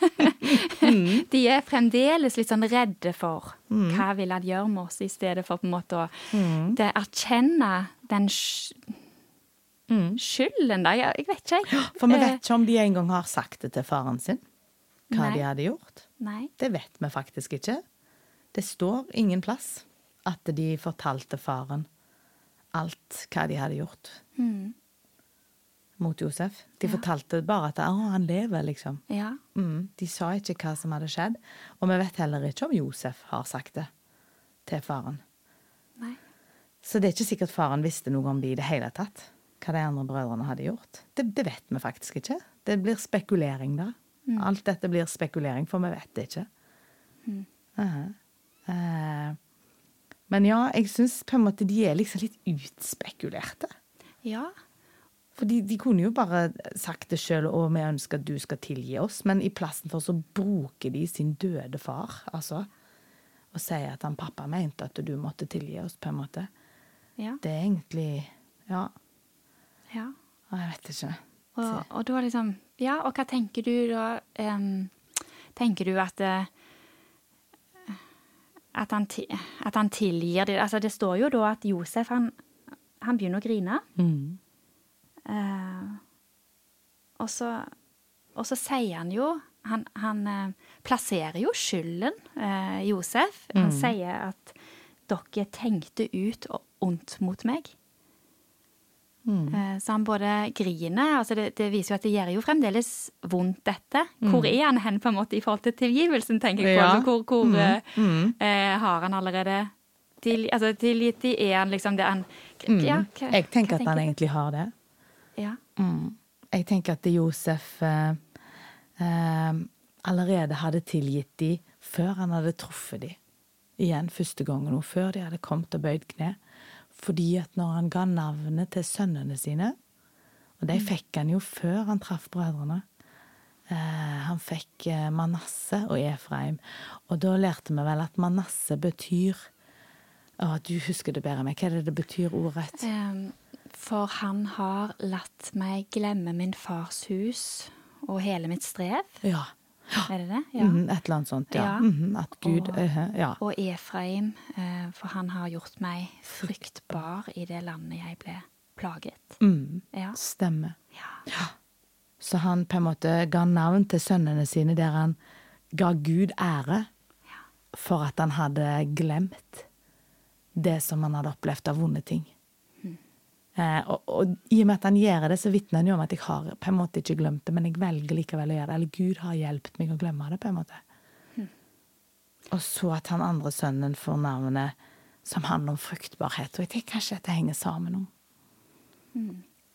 [SPEAKER 2] De er fremdeles litt sånn redde for hva vil han gjøre med oss, i stedet for på en måte å det, erkjenne den skylden, da. Jeg, jeg vet ikke, jeg.
[SPEAKER 1] For vi
[SPEAKER 2] Eh,
[SPEAKER 1] vet ikke om de en gang har sagt det til faren sin, hva
[SPEAKER 2] Nei.
[SPEAKER 1] de hadde gjort.
[SPEAKER 2] Nei.
[SPEAKER 1] Det vet vi faktisk ikke. Det står ingen plass at de fortalte faren alt hva de hadde gjort
[SPEAKER 2] Mm.
[SPEAKER 1] mot Josef. De fortalte bare at å, han lever, liksom.
[SPEAKER 2] Ja.
[SPEAKER 1] Mm. De sa ikke hva som hadde skjedd. Og vi vet heller ikke om Josef har sagt det til faren.
[SPEAKER 2] Nei.
[SPEAKER 1] Så det er ikke sikkert faren visste noe om det i det hele tatt. Hva de andre brødrene hadde gjort. Det, det vet vi faktisk ikke. Det blir spekulering da. Alt dette blir spekulering, for vi vet det ikke. Aha. Eh, men ja, jeg syns på en måte de er liksom litt utspekulerte.
[SPEAKER 2] Ja.
[SPEAKER 1] For de, kunne jo bare sagt det sjøl, og vi ønsker at du skal tilgi oss, men i plassen for så bruker de sin døde far, altså. Og sier at han pappa mente at du måtte tilgi oss, på en måte.
[SPEAKER 2] Ja.
[SPEAKER 1] Det er egentlig Ja,
[SPEAKER 2] ja.
[SPEAKER 1] jeg vet ikke.
[SPEAKER 2] Og, og da liksom Ja, og hva tenker du da? Um, tenker du at eh, at han, at han tilgir det? Altså, det står jo da at Josef, han, han begynner å grine.
[SPEAKER 1] Mm.
[SPEAKER 2] Eh, og, så, og så sier han jo Han, han eh, plasserer jo skylden, eh, Josef. Han sier at dere tenkte ut ondt mot meg. Eh, Så han både griner altså det, det viser jo at det gjør jo fremdeles vondt, dette. Hvor er han hen på en måte i forhold til tilgivelsen, tenker jeg på?
[SPEAKER 1] Ja.
[SPEAKER 2] Altså, hvor hvor mm. eh, har han allerede til, altså, tilgitt de? Er han liksom det han ja, hva-
[SPEAKER 1] Jeg tenker at han
[SPEAKER 2] du?
[SPEAKER 1] egentlig har det.
[SPEAKER 2] Ja.
[SPEAKER 1] Mm. Jeg tenker at Josef eh, eh, allerede hadde tilgitt de før han hadde truffet de. Igjen første gangen, og før de hadde kommet og bøyd kne. Fordi at når han ga navnet til sønnene sine, og de fikk han jo før han traff brødrene eh, Han fikk eh, Manasse og Efraim, og da lærte vi vel at Manasse betyr å, Du husker det bedre enn meg. Hva er det det betyr ordrett?
[SPEAKER 2] For han har latt meg glemme min fars hus og hele mitt strev.
[SPEAKER 1] Ja.
[SPEAKER 2] Er det det? Ja.
[SPEAKER 1] Mm, et eller annet sånt, ja. Mhm, at Gud
[SPEAKER 2] Og-
[SPEAKER 1] eh, Ja.
[SPEAKER 2] Og Efraim, eh, for han har gjort meg fryktbar i det landet jeg ble plaget.
[SPEAKER 1] Mm,
[SPEAKER 2] Ja.
[SPEAKER 1] stemmer.
[SPEAKER 2] ja.
[SPEAKER 1] Så han på en måte ga navn til sønnene sine der han ga Gud ære for at han hadde glemt det som han hadde opplevd av vonde ting. Eh, og, og i og med at han gjør det, så vitner han jo om at jeg har på en måte ikke glemt det, men jeg velger likevel å gjøre det. Eller Gud har hjulpet meg å glemme det, på en måte. Og så at han andre sønnen får navnet som handler om fruktbarhet. Og jeg tenker kanskje dette henger sammen om.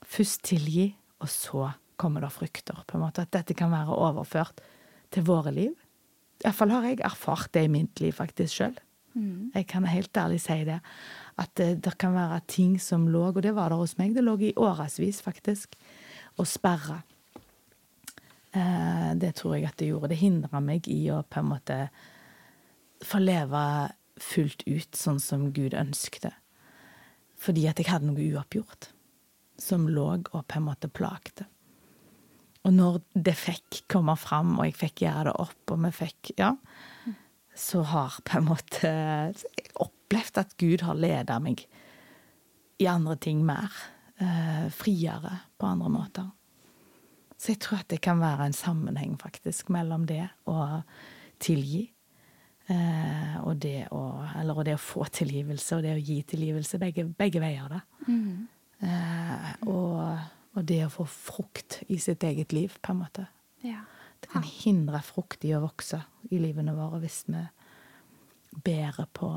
[SPEAKER 1] Først tilgi, og så kommer det frukter. på en måte. At dette kan være overført til våre liv. Iallfall har jeg erfart det i mitt liv faktisk sjøl. Jeg kan helt ærlig si det. At det, det kan være ting som lå, og det var det hos meg, det lå i årevis faktisk, og sperra. Eh, det tror jeg at det gjorde. Det hindra meg i å på en måte få leve fullt ut sånn som Gud ønskte. Fordi at jeg hadde noe uoppgjort som lå og på en måte plagte. Og når det fikk komme fram, og jeg fikk gjøre det opp, og vi fikk Ja, så har på en måte jeg opplevd at Gud har leda meg i andre ting mer. Eh, friere på andre måter. Så jeg tror at det kan være en sammenheng, faktisk, mellom det å tilgi. Eh, og det å Eller og det å få tilgivelse og det å gi tilgivelse. Begge, begge veier, da. Eh, og, og det å få frukt i sitt eget liv, på en måte.
[SPEAKER 2] Ja.
[SPEAKER 1] Det kan hindre frukt i å vokse i livene våre hvis vi bærer på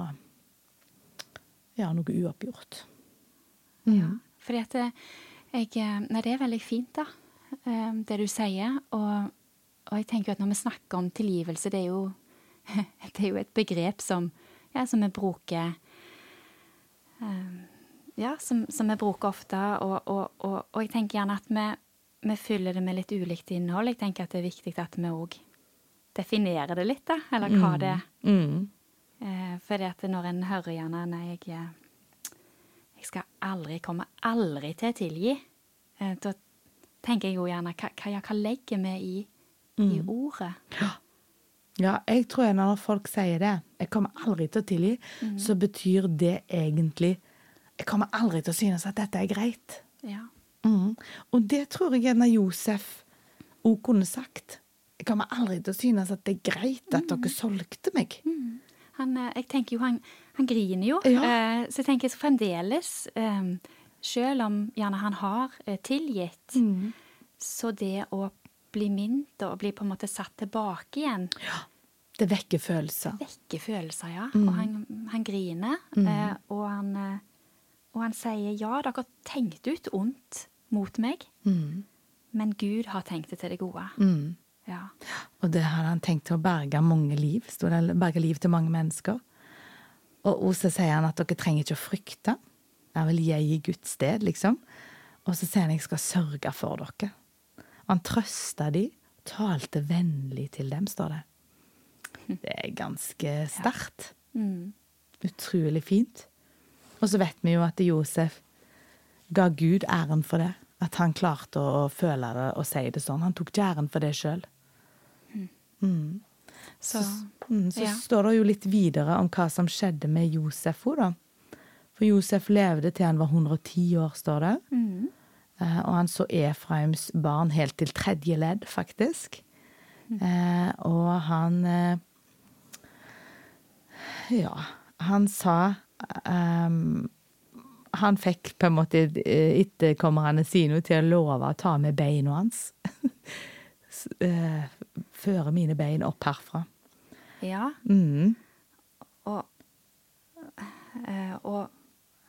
[SPEAKER 1] ja, noe uoppgjort.
[SPEAKER 2] Ja. Fordi at det, jeg eh, Nei, det er veldig fint, da, eh, det du sier. Og, og jeg tenker jo at når vi snakker om tilgivelse, det er jo, det er jo et begrep som, ja, som vi bruker eh, Ja, som, som vi bruker ofte. Og, og, og, og jeg tenker gjerne at vi, vi fyller det med litt ulikt innhold. Jeg tenker at det er viktig at vi òg definerer det litt, da. Eller hva det er.
[SPEAKER 1] Mm.
[SPEAKER 2] Eh, fordi at når en hører gjerne Nei, jeg, eh, jeg skal aldri komme aldri til å tilgi. Eh, da tenker jeg jo gjerne hva, hva, hva legger vi i, i ordet?
[SPEAKER 1] Ja, jeg tror når folk sier det, jeg kommer aldri til å tilgi, så betyr det egentlig jeg kommer aldri til å synes at dette er greit.
[SPEAKER 2] Ja.
[SPEAKER 1] Mm. Og det tror jeg gjerne Josef òg kunne sagt. Jeg kommer aldri til å synes at det er greit at dere solgte meg.
[SPEAKER 2] Han, eh, jeg tenker jo, han, han griner jo.
[SPEAKER 1] Ja.
[SPEAKER 2] Eh, så jeg tenker så fremdeles, eh, selv om gjerne han har eh, tilgitt, så det å bli minnet og bli på en måte satt tilbake igjen, ja.
[SPEAKER 1] Det vekker følelser.
[SPEAKER 2] vekker følelser, ja. Og han, han griner, Mm. og, han, og han sier ja, dere har tenkt ut ondt mot meg, men Gud har tenkt det til det gode.
[SPEAKER 1] Mm.
[SPEAKER 2] Ja.
[SPEAKER 1] Og det hadde han tenkt til å berge mange liv. Stod det, berge liv til mange mennesker. Og så sier han at dere trenger ikke å frykte. Jeg vil jeg i Guds sted, liksom. Og så sier han jeg skal sørge for dere. Han trøsta de, talte vennlig til dem, står det. Det er ganske sterkt. Utrolig fint. Og så vet vi jo at Josef ga Gud æren for det. At han klarte å føle det og si det sånn. Han tok ikke æren for det sjøl.
[SPEAKER 2] Så,
[SPEAKER 1] Mm, så
[SPEAKER 2] Ja.
[SPEAKER 1] står det jo litt videre om hva som skjedde med Josef òg, da. For Josef levde til han var 110 år, står det. Eh, og han så Efraims barn helt til tredje ledd, faktisk. Eh, og han eh, Ja, han sa um, Han fikk på en måte eh, etterkommerne sine til å love å ta med beina hans. Føre mine bein opp herfra.
[SPEAKER 2] ja.
[SPEAKER 1] Mm.
[SPEAKER 2] Og, eh, og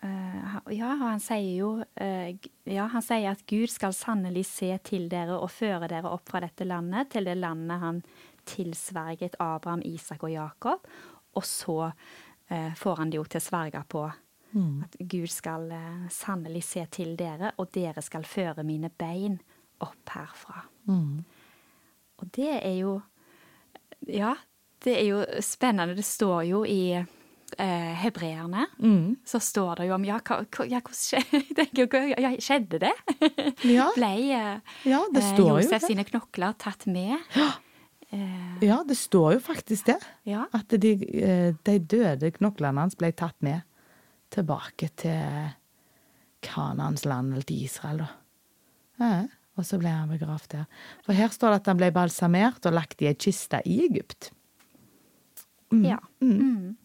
[SPEAKER 2] eh, ja, han sier jo eh, Ja, han sier at Gud skal sannelig se til dere og føre dere opp fra dette landet, til det landet han tilsverget Abraham, Isak og Jakob. Og så eh, får han det jo til sverge på at Gud skal sannelig se til dere, og dere skal føre mine bein opp herfra. Og det er jo Ja, det er jo spennende. Det står jo i eh, hebreerne, så står det jo om Ja, hva, ja hvordan ja, skjedde det?
[SPEAKER 1] Ja.
[SPEAKER 2] Ble eh,
[SPEAKER 1] Ja, det
[SPEAKER 2] eh, Josef
[SPEAKER 1] det.
[SPEAKER 2] sine knokler tatt med?
[SPEAKER 1] Ja, det står jo faktisk det.
[SPEAKER 2] Ja.
[SPEAKER 1] At de, eh, de døde knoklene hans ble tatt med tilbake til Kanans land, eller til Israel, da. Ja. Og så ble han begravd der. For her står det at han ble balsamert og lagt i ei kiste i Egypt.
[SPEAKER 2] Ja. Mm.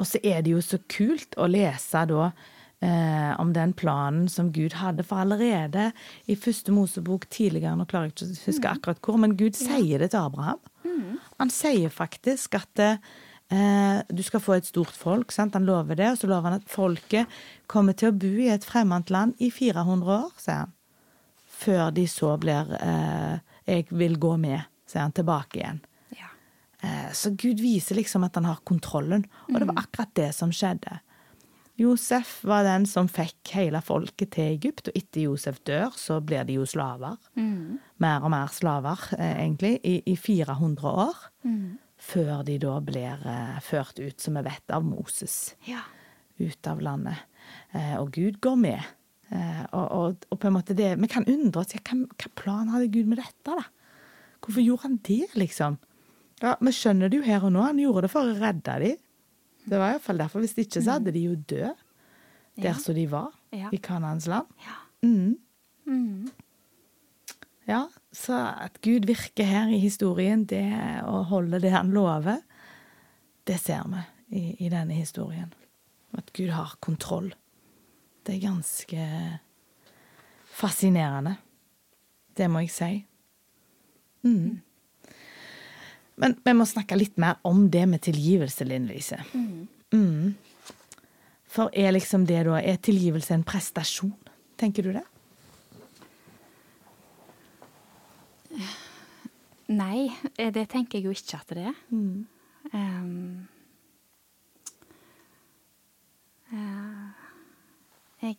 [SPEAKER 1] Og så er det jo så kult å lese da eh, om den planen som Gud hadde, for allerede i første Mosebok tidligere, nå klarer jeg ikke å huske akkurat hvor, men Gud sier det til Abraham. Han sier faktisk at eh, du skal få et stort folk, sant? han lover det, og så lover han at folket kommer til å bo i et fremmed land i 400 år, sier han. Før de så blir eh, Jeg vil gå med, sier han, tilbake igjen.
[SPEAKER 2] ja.
[SPEAKER 1] Eh, Så Gud viser liksom at han har kontrollen, og det var akkurat det som skjedde. Josef var den som fikk hele folket til Egypt, og etter Josef dør, så blir de jo slaver. Mer og mer slaver, eh, egentlig, i, i 400 år. Før de da blir eh, ført ut, som vi vet, av Moses
[SPEAKER 2] Ja.
[SPEAKER 1] ut av landet. Eh, og Gud går med. Eh, og, og, og på en måte det, Vi kan undre oss hva, hva plan hadde Gud med dette, da? Hvorfor gjorde han det, liksom? Ja, Vi skjønner det jo her og nå. Han gjorde det for å redde dem. Det var iallfall derfor. Hvis ikke, så hadde de jo dødd der
[SPEAKER 2] Ja.
[SPEAKER 1] som de var,
[SPEAKER 2] Ja.
[SPEAKER 1] i Kanaans land.
[SPEAKER 2] Ja.
[SPEAKER 1] Mm.
[SPEAKER 2] Mm.
[SPEAKER 1] Ja, så at Gud virker her i historien, det og holder det han lover, det ser vi i, i denne historien. At Gud har kontroll. Det er ganske fascinerende. Det må jeg si. Mm. Men vi må snakke litt mer om det med tilgivelse, Linn Lise. Mm. For er liksom det da Er tilgivelse en prestasjon? Tenker du det?
[SPEAKER 2] Nei, eh, det tenker jeg jo ikke at det er.
[SPEAKER 1] Mm.
[SPEAKER 2] Ehm,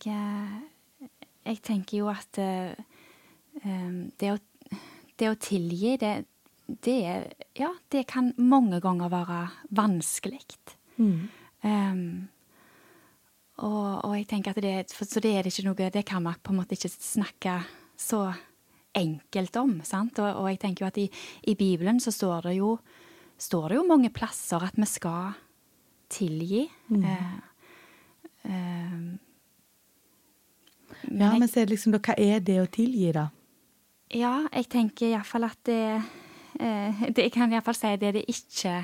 [SPEAKER 2] jeg, jeg tenker jo at eh, det, å, det å tilgi, det, det, ja, det kan mange ganger være vanskelig.
[SPEAKER 1] Mm.
[SPEAKER 2] Um, og, og jeg tenker at det, så det er det ikke noe Det kan man på en måte ikke snakke så enkelt om. sant? Og, og jeg tenker jo at i, i Bibelen så står det jo står det jo mange plasser at vi skal tilgi. Eh, ehm, men
[SPEAKER 1] Ja, men så er det liksom, da, hva er det å tilgi, da?
[SPEAKER 2] Ja, jeg tenker iallfall at det, eh, det Jeg kan iallfall si det det ikke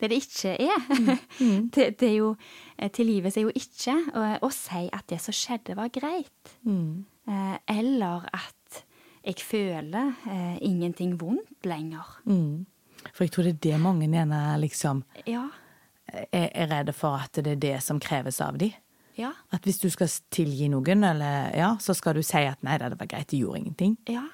[SPEAKER 2] det det ikke er. det, det er jo eh, Tilgivelse er jo ikke å, å si at det som skjedde, var greit.
[SPEAKER 1] Mm.
[SPEAKER 2] Eh, eller at jeg føler eh, ingenting vondt lenger.
[SPEAKER 1] Mm. For jeg tror det er det mange gjerne liksom
[SPEAKER 2] Ja.
[SPEAKER 1] er, er redde for at det er det som kreves av dem.
[SPEAKER 2] Ja.
[SPEAKER 1] At hvis du skal tilgi noen, eller, ja, så skal du si at nei, det var greit, de gjorde ingenting.
[SPEAKER 2] Ja.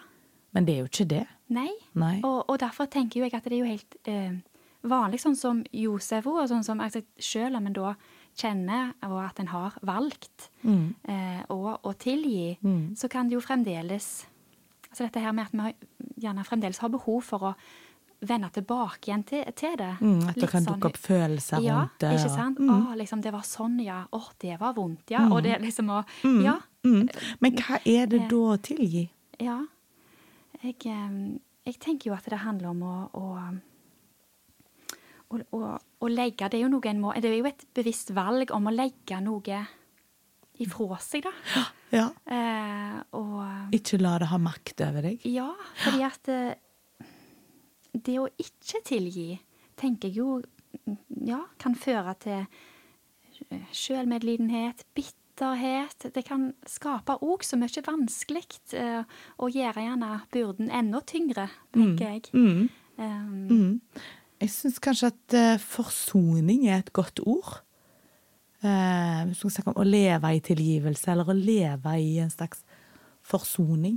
[SPEAKER 1] Men det er jo ikke det.
[SPEAKER 2] Nei.
[SPEAKER 1] Nei.
[SPEAKER 2] Og, og derfor tenker jeg at det er jo helt eh, vanlig, sånn som Josef og sånn som altså, Selv om en da kjenner og at en har valgt
[SPEAKER 1] Mm.
[SPEAKER 2] eh, å, å tilgi, så kan det jo fremdeles Altså dette her med at vi har- gjerne fremdeles har behov for å vende tilbake igjen til, til det.
[SPEAKER 1] Mm, at det kan
[SPEAKER 2] sånn-
[SPEAKER 1] dukke opp følelser
[SPEAKER 2] ja,
[SPEAKER 1] rundt det.
[SPEAKER 2] ikke sant?
[SPEAKER 1] Mm.
[SPEAKER 2] Å, liksom, det var sånn, ja. Å, det var vondt, ja. Og det liksom å Ja.
[SPEAKER 1] Mm. Men hva er det da å tilgi?
[SPEAKER 2] Ja. Jeg, eh, jeg tenker jo at det handler om å, å, å, å, legge Det er noe en må Det er jo et bevisst valg om å legge noe ifra seg, da.
[SPEAKER 1] Ja.
[SPEAKER 2] Eh, og
[SPEAKER 1] Ikke la det ha makt over deg.
[SPEAKER 2] ja, fordi at eh, det å ikke tilgi, tenker jeg jo mm, ja, kan føre til sjølmedlidenhet, bitterhet. Det kan skape òg så mye vanskelig, å og gjøre gjerne byrden enda tyngre, tenker jeg.
[SPEAKER 1] Mm.
[SPEAKER 2] Um,
[SPEAKER 1] Mm. Jeg syns kanskje at eh, forsoning er et godt ord. Eh, Hvis vi snakker om å leve i tilgivelse, eller å leve i en slags forsoning.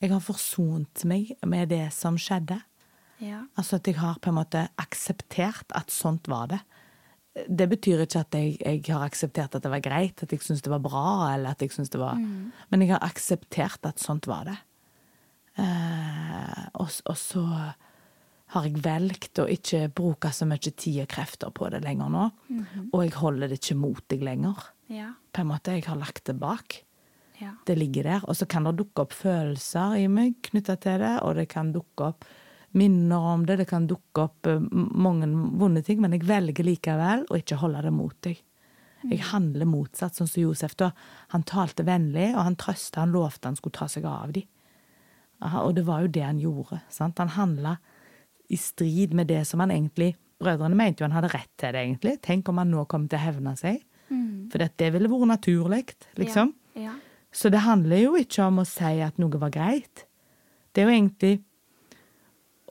[SPEAKER 1] Jeg har forsont meg med det som skjedde.
[SPEAKER 2] Ja.
[SPEAKER 1] Altså at jeg har på en måte akseptert at sånt var det. Det betyr ikke at jeg, jeg har akseptert at det var greit, at jeg syns det var bra, eller at jeg synes det var Men jeg har akseptert at sånt var det. Eh, og, og så har jeg valgt å ikke bruke så mye tid og krefter på det lenger nå. Og jeg holder det ikke mot deg lenger.
[SPEAKER 2] Ja.
[SPEAKER 1] På en måte, Jeg har lagt det bak.
[SPEAKER 2] Ja.
[SPEAKER 1] Det ligger der. Og så kan det dukke opp følelser i meg knytta til det, og det kan dukke opp minner om det, det kan dukke opp eh, mange vonde ting, men jeg velger likevel å ikke holde det mot deg. Jeg handler motsatt, sånn som Josef. da. Han talte vennlig, og han trøsta, han lovte han skulle ta seg av dem. Aha, og det var jo det han gjorde. sant? Han handla i strid med det som han egentlig Brødrene mente jo han hadde rett til det, egentlig. Tenk om han nå kom til å hevne seg. For det, det ville vært naturlig, liksom.
[SPEAKER 2] Ja. ja.
[SPEAKER 1] Så det handler jo ikke om å si at noe var greit. Det er jo egentlig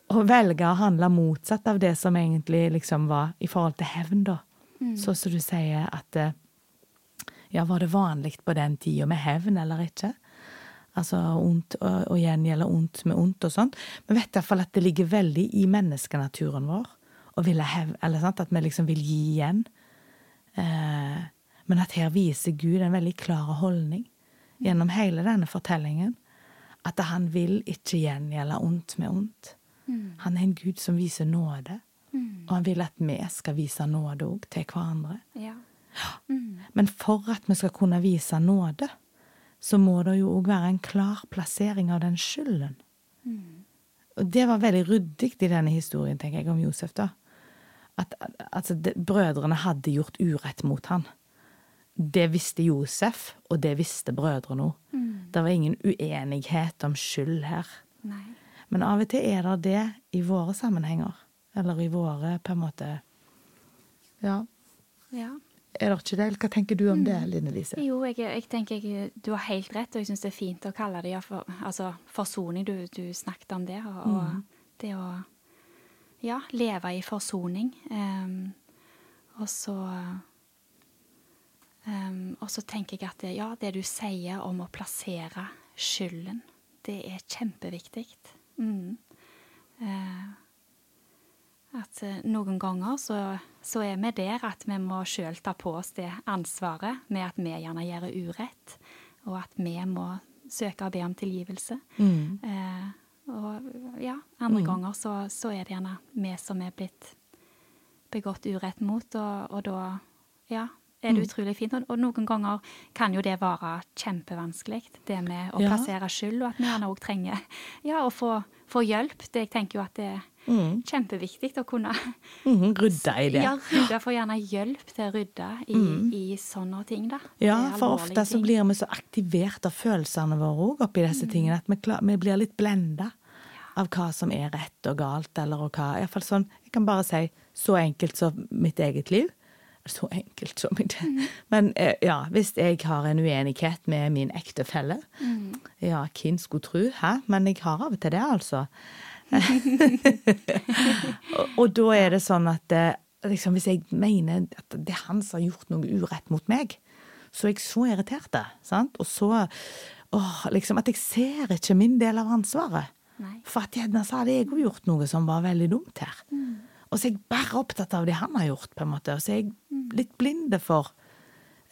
[SPEAKER 1] å velge å handle motsatt av det som egentlig liksom var i forhold til hevn, da. Så som du sier at eh, Ja, var det vanlig på den tida med hevn eller ikke? Altså ondt å gjengjelde ondt med ondt og sånt. Men vet iallfall at det ligger veldig i menneskenaturen vår å ville hev, eller sant, at vi liksom vil gi igjen. Eh, men at her viser Gud en veldig klar holdning gjennom hele denne fortellingen. At han vil ikke gjengjelde ondt med ondt. Han er en Gud som viser nåde. Og han vil at vi skal vise nåde òg til hverandre.
[SPEAKER 2] ja.
[SPEAKER 1] Men for at vi skal kunne vise nåde, så må det jo òg være en klar plassering av den skylden. Og det var veldig ryddig i denne historien, tenker jeg, om Josef, da. At altså, det, brødrene hadde gjort urett mot han. Det visste Josef, og det visste brødrene òg. Det var ingen uenighet om skyld her.
[SPEAKER 2] Nei.
[SPEAKER 1] Men av og til er det det i våre sammenhenger. Eller i våre, på en måte Ja.
[SPEAKER 2] Ja.
[SPEAKER 1] Er det ikke det? Hva tenker du om det, Line Lise?
[SPEAKER 2] Jo, jeg, jeg tenker jeg, du har helt rett, og jeg syns det er fint å kalle det ja, for, altså, forsoning. Du, du snakket om det. Og, og det å ja, leve i forsoning. Um, og så um, Og så tenker jeg at det, ja, det du sier om å plassere skylden, det er kjempeviktig. Mm. Eh, at eh, noen ganger så, så er vi der at vi må sjøl ta på oss det ansvaret med at vi gjerne gjør urett, og at vi må søke og be om tilgivelse. Eh, og ja, andre ganger så, så er det gjerne vi som er blitt begått urett mot, og, og da ja, er det utrolig fint. Og, og noen ganger kan jo det være kjempevanskelig, det med å
[SPEAKER 1] Ja.
[SPEAKER 2] plassere skyld, og at vi gjerne òg trenger ja, å få, få hjelp. Det, jeg tenker jo at det er kjempeviktig å kunne
[SPEAKER 1] mm, rydde i det.
[SPEAKER 2] ja, rydde, få gjerne hjelp til å rydde i, i sånne ting, da.
[SPEAKER 1] Ja, for
[SPEAKER 2] ofte
[SPEAKER 1] ofte så blir vi så aktivert av følelsene våre òg oppi disse tingene, at vi, klar, vi blir litt blenda av hva som er rett og galt, eller og hva Iallfall sånn Jeg kan bare si så enkelt som mitt eget liv. Så enkelt som mitt Men eh, ja, hvis jeg har en uenighet med min ektefelle Ja, hvem skulle tro? Hæ? Men jeg har av og til det, altså. og, og da er det sånn at eh, liksom, hvis jeg mener at det er han som har gjort noe urett mot meg, så er jeg så irritert. Sant? Og så åh, liksom At jeg ser ikke min del av ansvaret.
[SPEAKER 2] Nei.
[SPEAKER 1] For at gjerne så hadde jeg òg gjort noe som var veldig dumt her. Og så er jeg bare opptatt av det han har gjort, på en måte. Og så er jeg litt blinde for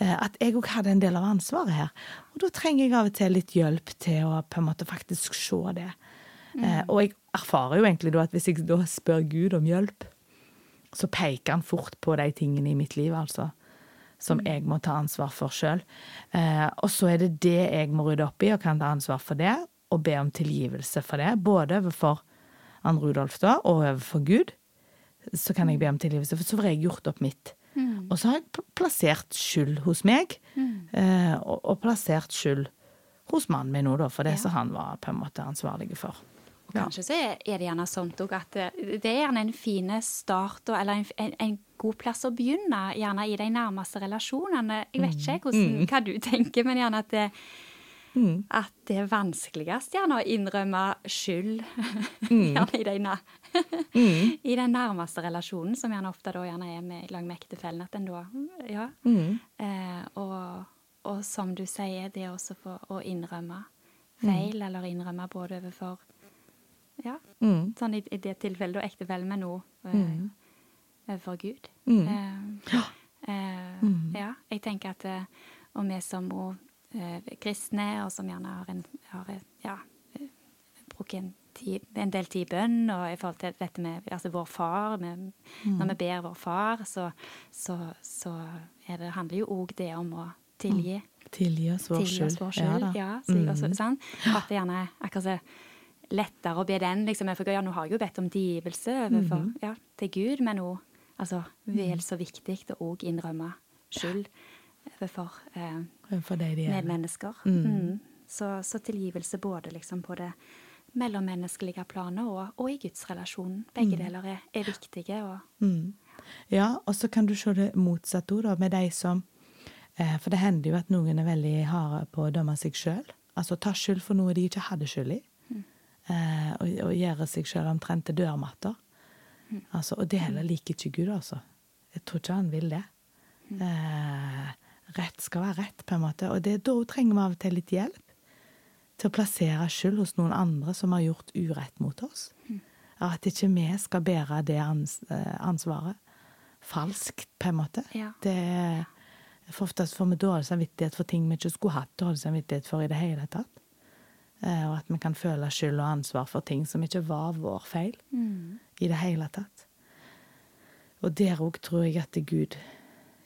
[SPEAKER 1] eh, at jeg òg hadde en del av ansvaret her. Og da trenger jeg av og til litt hjelp til å på en måte faktisk se det. Mm. og jeg erfarer jo egentlig da at hvis jeg da spør Gud om hjelp, så peker han fort på de tingene i mitt liv, altså. Som jeg må ta ansvar for sjøl. Eh, og så er det det jeg må rydde opp i, og kan ta ansvar for det. Og be om tilgivelse for det. Både overfor Ann Rudolf da, og overfor Gud. Så kan jeg be om tilgivelse, for så får jeg gjort opp mitt. Og så har jeg plassert skyld hos meg, eh, og, og plassert skyld hos mannen min nå, da, for det
[SPEAKER 2] Ja.
[SPEAKER 1] som han var på en måte ansvarlig for.
[SPEAKER 2] Og kanskje så er det gjerne sånt òg at det, det er gjerne en fin start, eller en, en, en god plass å begynne, gjerne i de nærmeste relasjonene. Jeg vet ikke hvordan, hva du tenker, men gjerne at det, at det er vanskeligst gjerne å innrømme skyld gjerne i, de, næ- i den nærmeste relasjonen, som gjerne ofte da gjerne er med, lag med ektefellen. At en da Ja. Eh, og, og som du sier, det er også for å innrømme feil, eller innrømme både overfor Ja, sånn i, i det tilfellet da ektefellen, men òg eh, overfor Gud. Eh, eh, Ja, jeg tenker at eh, Og vi som eh, kristne, og som gjerne har en har, eh, ja, eh, bruker en, tid, en del tid i bønn, og i forhold til dette med altså vår far med, Når vi ber vår far, så, så, så er det, handler jo òg det om å tilgi.
[SPEAKER 1] Tilgi oss vår skyld.
[SPEAKER 2] Ja,
[SPEAKER 1] da.
[SPEAKER 2] Ja, slik også, sant? At det gjerne er akkurat så lettere å be den. liksom, for ja, Nå har jeg jo bedt om tilgivelse overfor, ja, til Gud, men òg altså, vel så viktig å òg innrømme skyld overfor eh,
[SPEAKER 1] det
[SPEAKER 2] medmennesker. Mm. Så, så tilgivelse både liksom på det mellommenneskelige planet og, og i gudsrelasjonen. Begge
[SPEAKER 1] Mm.
[SPEAKER 2] deler er, er viktige. Og,
[SPEAKER 1] Ja, og så kan du se det motsatte òg, med de som eh, For det hender jo at noen er veldig harde på å dømme seg sjøl. Altså ta skyld for noe de ikke hadde skyld i. Eh, og, og gjøre seg sjøl omtrent til dørmatter. Altså, og det heller liker ikke Gud, altså. Jeg tror ikke han vil det. Eh, rett skal være rett, på en måte. Og det, da trenger vi av og til litt hjelp til å plassere skyld hos noen andre som har gjort urett mot oss. At ikke vi skal bære det eh, ansvaret falskt, på en måte.
[SPEAKER 2] Ja.
[SPEAKER 1] Det, for oftest får vi dårlig samvittighet for ting vi ikke skulle hatt dårlig samvittighet for i det hele tatt. Eh, og at vi kan føle skyld og ansvar for ting som ikke var vår feil i det hele tatt. Og der òg tror jeg at Gud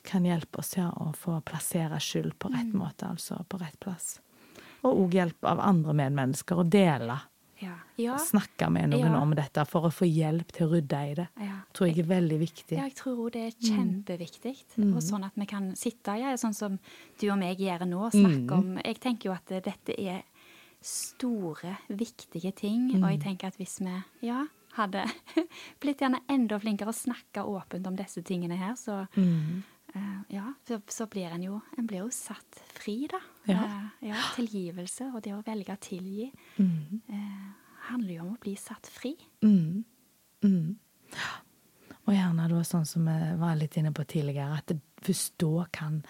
[SPEAKER 1] kan hjelpe oss ja, å få plassere skyld på rett måte, altså på rett plass. Og òg hjelp av andre medmennesker å dele.
[SPEAKER 2] ja. Ja,
[SPEAKER 1] Snakke med noen
[SPEAKER 2] Ja.
[SPEAKER 1] om dette for å få hjelp til å rydde i det.
[SPEAKER 2] ja.
[SPEAKER 1] tror jeg er veldig viktig.
[SPEAKER 2] Ja, jeg tror òg det er
[SPEAKER 1] Mm.
[SPEAKER 2] kjempeviktig. Og sånn at vi kan sitte ja, sånn som du og meg gjør nå, og
[SPEAKER 1] Mm.
[SPEAKER 2] snakke om Jeg tenker jo at dette er store, viktige ting. Og
[SPEAKER 1] Mm.
[SPEAKER 2] jeg tenker at hvis vi ja, hadde blitt gjerne enda flinkere å snakke åpent om disse tingene her, så
[SPEAKER 1] Mm.
[SPEAKER 2] Eh, ja, så, så blir en jo En blir jo satt fri, da.
[SPEAKER 1] Ja.
[SPEAKER 2] Eh, ja, tilgivelse og det å velge å tilgi
[SPEAKER 1] Mm.
[SPEAKER 2] eh, handler jo om å bli satt fri.
[SPEAKER 1] Mm. Mm. Og gjerne da sånn som vi var litt inne på tidligere, at det først da kan,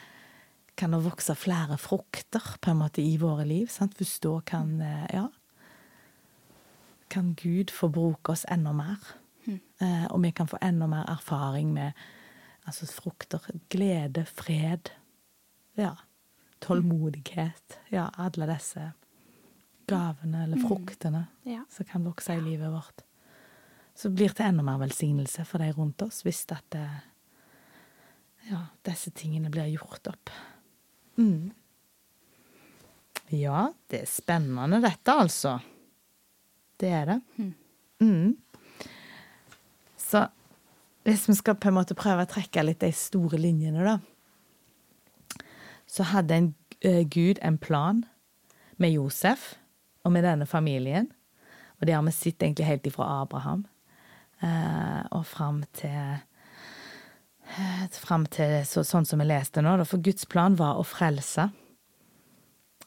[SPEAKER 1] kan det vokse flere frukter på en måte i våre liv. Sant? Først da kan eh, Ja. Kan Gud få bruke oss enda mer. Eh, og vi kan få enda mer erfaring med altså frukter. Glede, fred. Ja. Tålmodighet. Ja, alle disse gavene eller fruktene
[SPEAKER 2] Ja.
[SPEAKER 1] som kan vokse i livet vårt. Så blir det enda mer velsignelse for de rundt oss hvis at det, ja, disse tingene blir gjort opp. Mm. Ja, det er spennende dette, altså. Det er det. Mm. Så hvis vi skal på en måte prøve å trekke litt de store linjene, da, så hadde en, uh, Gud en plan med Josef og med denne familien. Og det har vi sett egentlig helt ifra Abraham uh, og fram til eh, Fram til så, sånn som vi leste nå. For Guds plan var å frelse.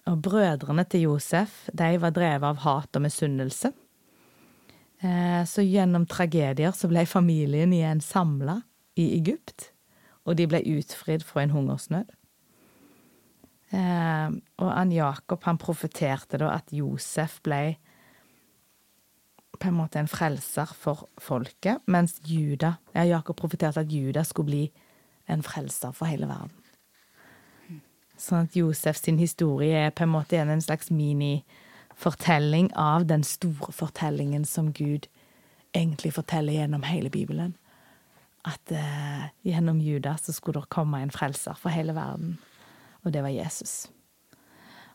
[SPEAKER 1] Og brødrene til Josef de var drevet av hat og misunnelse. Eh, så gjennom tragedier så ble familien igjen samla i Egypt. Og de ble utfridd fra en hungersnød. Eh, og han Jakob han profeterte da at Josef ble på en måte en frelser for folket, mens Juda, ja, Jakob profeterte at Juda skulle bli en frelser for hele verden. Sånn at Josef sin historie er på en måte en slags minifortelling av den store fortellingen som Gud egentlig forteller gjennom hele Bibelen. At eh, gjennom Juda så skulle det komme en frelser for hele verden, og det var Jesus.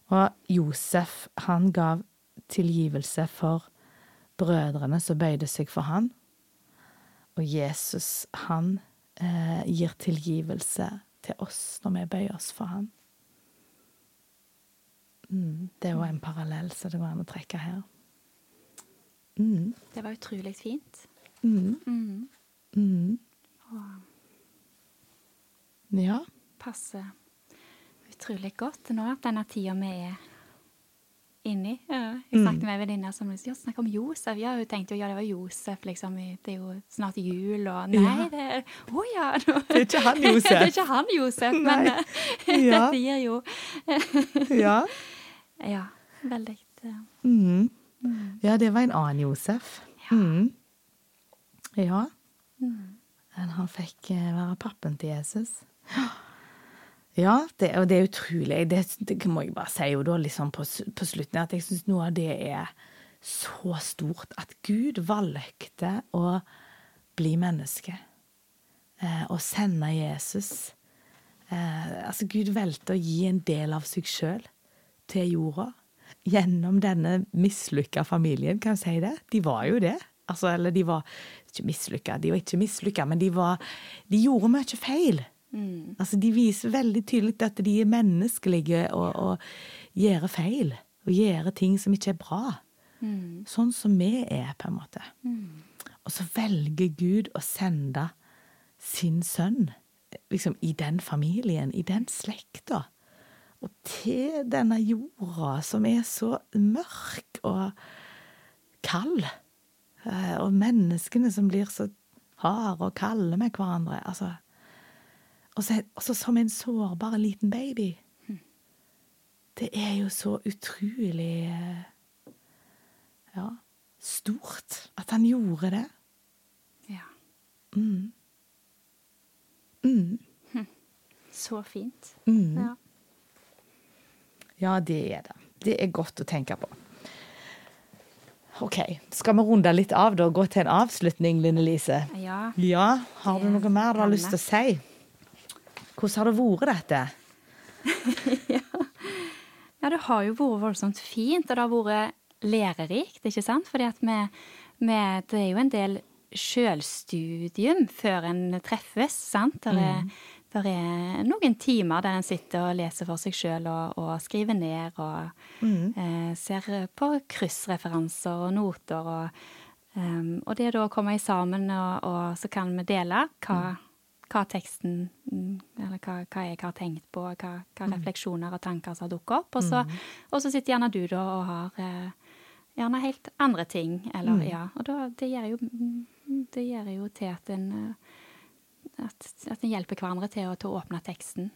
[SPEAKER 1] Og Josef, han gav tilgivelse for brødrene som bøyde seg for han. Og Jesus, han eh, gir tilgivelse til oss når vi bøyer oss for han. Mm, det er jo en parallell som det går an å trekke her. Mm,
[SPEAKER 2] Det var utrolig fint.
[SPEAKER 1] mm,
[SPEAKER 2] Mm.
[SPEAKER 1] mm.
[SPEAKER 2] Og
[SPEAKER 1] Ja.
[SPEAKER 2] passer utrolig godt nå, at denne tida vi er inni. Ja, Jeg snakket med en venninne som sa snakk om Josef. Ja, hun tenkte jo ja, det var Josef, liksom. Det er jo snart jul, og Nei,
[SPEAKER 1] Ja.
[SPEAKER 2] det er Å ja! nå-
[SPEAKER 1] Det er ikke han Josef.
[SPEAKER 2] det er ikke han Josef, men
[SPEAKER 1] Ja.
[SPEAKER 2] dette gir jo
[SPEAKER 1] Ja.
[SPEAKER 2] Ja, veldig Mm.
[SPEAKER 1] Mm. ja, det var en annen Josef. Mm. Ja. Men han fikk eh, være pappen til Jesus. Ja, det, og det er utrolig. Det, det må jeg bare si da, liksom på, på slutten, at jeg syns noe av det er så stort. At Gud valgte å bli menneske. Eh, og sende Jesus. Eh, altså, Gud valgte å gi en del av seg sjøl til jorda. Gjennom denne mislykka familien, kan jeg si det? De var jo det. Altså, eller de var ikke mislykka, de var ikke mislykka, men de var De gjorde mye feil. Altså, de viser veldig tydelig at de er menneskelige og, og gjør feil. Og gjør ting som ikke er bra.
[SPEAKER 2] Mm.
[SPEAKER 1] Sånn som vi er, på en måte. Og så velger Gud å sende sin sønn liksom i den familien, i den slekta. Og til denne jorda som er så mørk og kald. Eh, Og menneskene som blir så harde og kalde med hverandre. Altså. Og så som en sårbar liten baby. Det er jo så utrolig eh, ja, stort at han gjorde det.
[SPEAKER 2] Ja.
[SPEAKER 1] Mm. Mm.
[SPEAKER 2] Så fint.
[SPEAKER 1] Mm.
[SPEAKER 2] Ja.
[SPEAKER 1] Ja, det er det. Det er godt å tenke på. OK, skal vi runde litt av da og gå til en avslutning, Line Lise?
[SPEAKER 2] ja.
[SPEAKER 1] Ja, har du noe mer du har lyst til å si? Hvordan har det vært, dette?
[SPEAKER 2] Ja, det har jo vært voldsomt fint, og det har vært lærerikt, ikke sant? Fordi at vi, vi Det er jo en del sjølstudium før en treffes, sant? Det er, der er noen timer der en sitter og leser for seg sjøl og, og skriver ned og eh, ser på kryssreferanser og noter og um, Og det da å komme sammen, og, og så kan vi dele hva, hva teksten mm, Eller hva, hva jeg har tenkt på, hva, hva refleksjoner og tanker som har dukket opp. Og så, og så sitter gjerne du da og har eh, gjerne helt andre ting, eller ja. Og da, det gjør jo mm, Det gjør jo til at en eh, at, at en hjelper hverandre til å, til å åpne teksten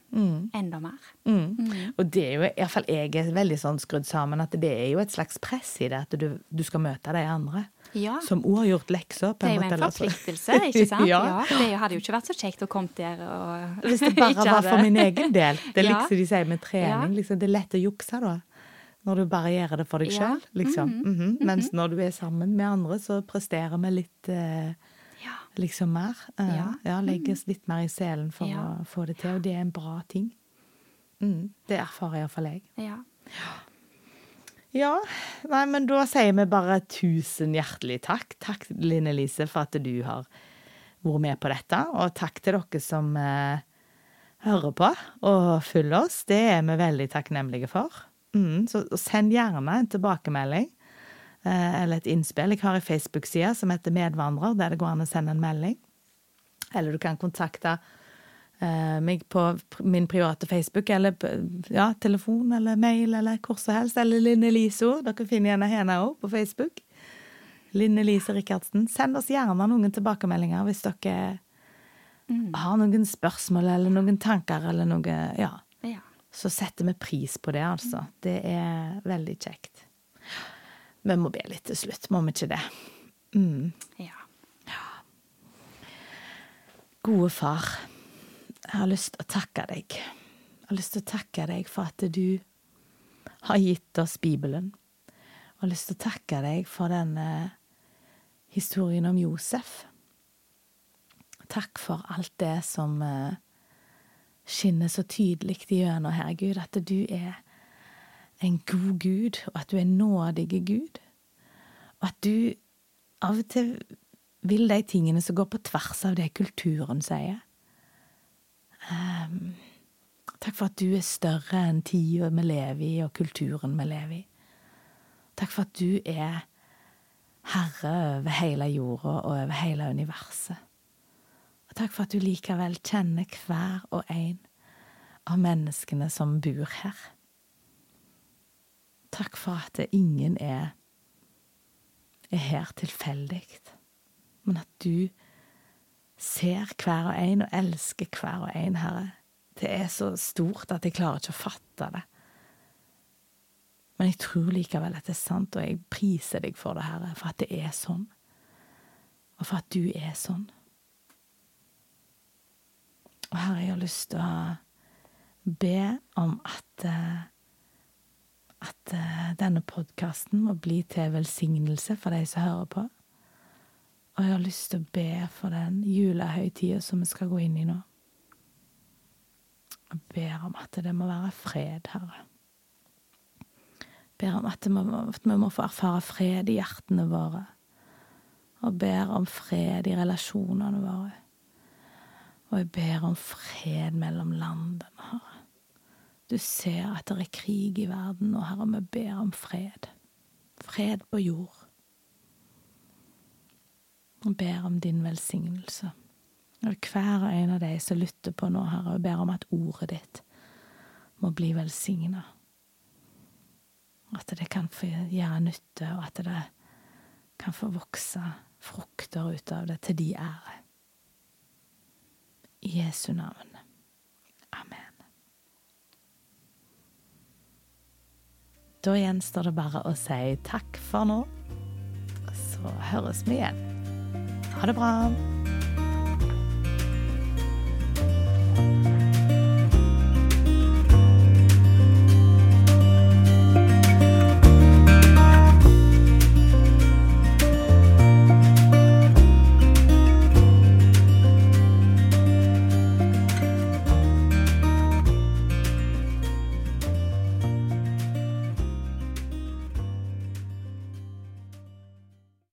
[SPEAKER 2] enda mer.
[SPEAKER 1] Mm. Og det er jo, iallfall jeg er veldig sånn skrudd sammen, at det er jo et slags press i det, at du, du skal møte de andre.
[SPEAKER 2] Ja.
[SPEAKER 1] Som òg har gjort lekser.
[SPEAKER 2] Det er jo en forpliktelse, ikke sant?
[SPEAKER 1] Ja.
[SPEAKER 2] Det hadde jo ikke vært så kjekt å komme der og
[SPEAKER 1] Hvis det bare var for min egen del. Det er
[SPEAKER 2] Ja.
[SPEAKER 1] liksom de sier med trening. Liksom, det er lett å jukse da. Når du bare gjør det for deg
[SPEAKER 2] Ja.
[SPEAKER 1] sjøl. Liksom. Mhm. Mens når du er sammen med andre, så presterer vi litt eh,
[SPEAKER 2] Ja.
[SPEAKER 1] Liksom mer. Eh,
[SPEAKER 2] Ja.
[SPEAKER 1] ja, legges litt mer i selen for
[SPEAKER 2] Ja.
[SPEAKER 1] å få det til, og det er en bra ting. Mm. Det erfarer iallfall jeg.
[SPEAKER 2] Ja.
[SPEAKER 1] Ja, nei, men da sier vi bare tusen hjertelig takk. Takk, Linn Elise, for at du har vært med på dette. Og takk til dere som eh, hører på og følger oss. Det er vi veldig takknemlige for. Mm, så send gjerne en tilbakemelding eller et innspill. Jeg har en Facebook-side som heter Medvandrer, der det går an å sende en melding. Eller du kan kontakte eh, meg på min private Facebook, eller ja, telefon eller mail, eller hvor som helst. Eller Linn Eliso. Dere finner gjerne henne òg på Facebook. Linn Elise Rikardsen. Send oss gjerne noen tilbakemeldinger hvis dere har noen spørsmål eller noen tanker eller noe Ja.
[SPEAKER 2] ja.
[SPEAKER 1] Så setter vi pris på det, altså. Det er veldig kjekt. Vi må be litt til slutt, må vi ikke det? Mm.
[SPEAKER 2] ja.
[SPEAKER 1] Gode far, jeg har lyst til å takke deg. Jeg har lyst til å takke deg for at du har gitt oss Bibelen. Jeg har lyst til å takke deg for denne historien om Josef. Takk for alt det som eh, skinner så tydelig gjennom her, Gud, at du er en god Gud, og at du er nådige Gud. Og at du av og til vil de tingene som går på tvers av det kulturen sier. Um, takk for at du er større enn tida vi lever i, og kulturen vi lever i. Takk for at du er herre over hele jorda og over hele universet. Og takk for at du likevel kjenner hver og en av menneskene som bor her. Takk for at ingen er, er her tilfeldig, men at du ser hver og en og elsker hver og en, Herre. Det er så stort at jeg klarer ikke å fatte det. Men jeg tror likevel at det er sant, og jeg priser deg for det, Herre, for at det er sånn. Og for at du er sånn. Og Herre, jeg har lyst til å be om at eh, at eh, denne podkasten må bli til velsignelse for de som hører på. Og jeg har lyst til å be for den julehøytida som vi skal gå inn i nå. Jeg ber om at det må være fred, Herre. Jeg ber om at, vi, må, at vi må få erfare fred i hjertene våre. Og ber om fred i relasjonene våre. Og jeg ber om fred mellom landene, Herre. Du ser at det er krig i verden, og Herre, vi ber om fred. fred på jord. Og ber om din velsignelse. Og hver og en av de som lytter på nå, Herre, og ber om at ordet ditt må bli velsigna. At det kan få gjøre nytte, og at det kan få vokse frukter ut av det til de ære. I Jesu navn. Da gjenstår det bare å si takk for nå. Så høres vi igjen. Ha det bra.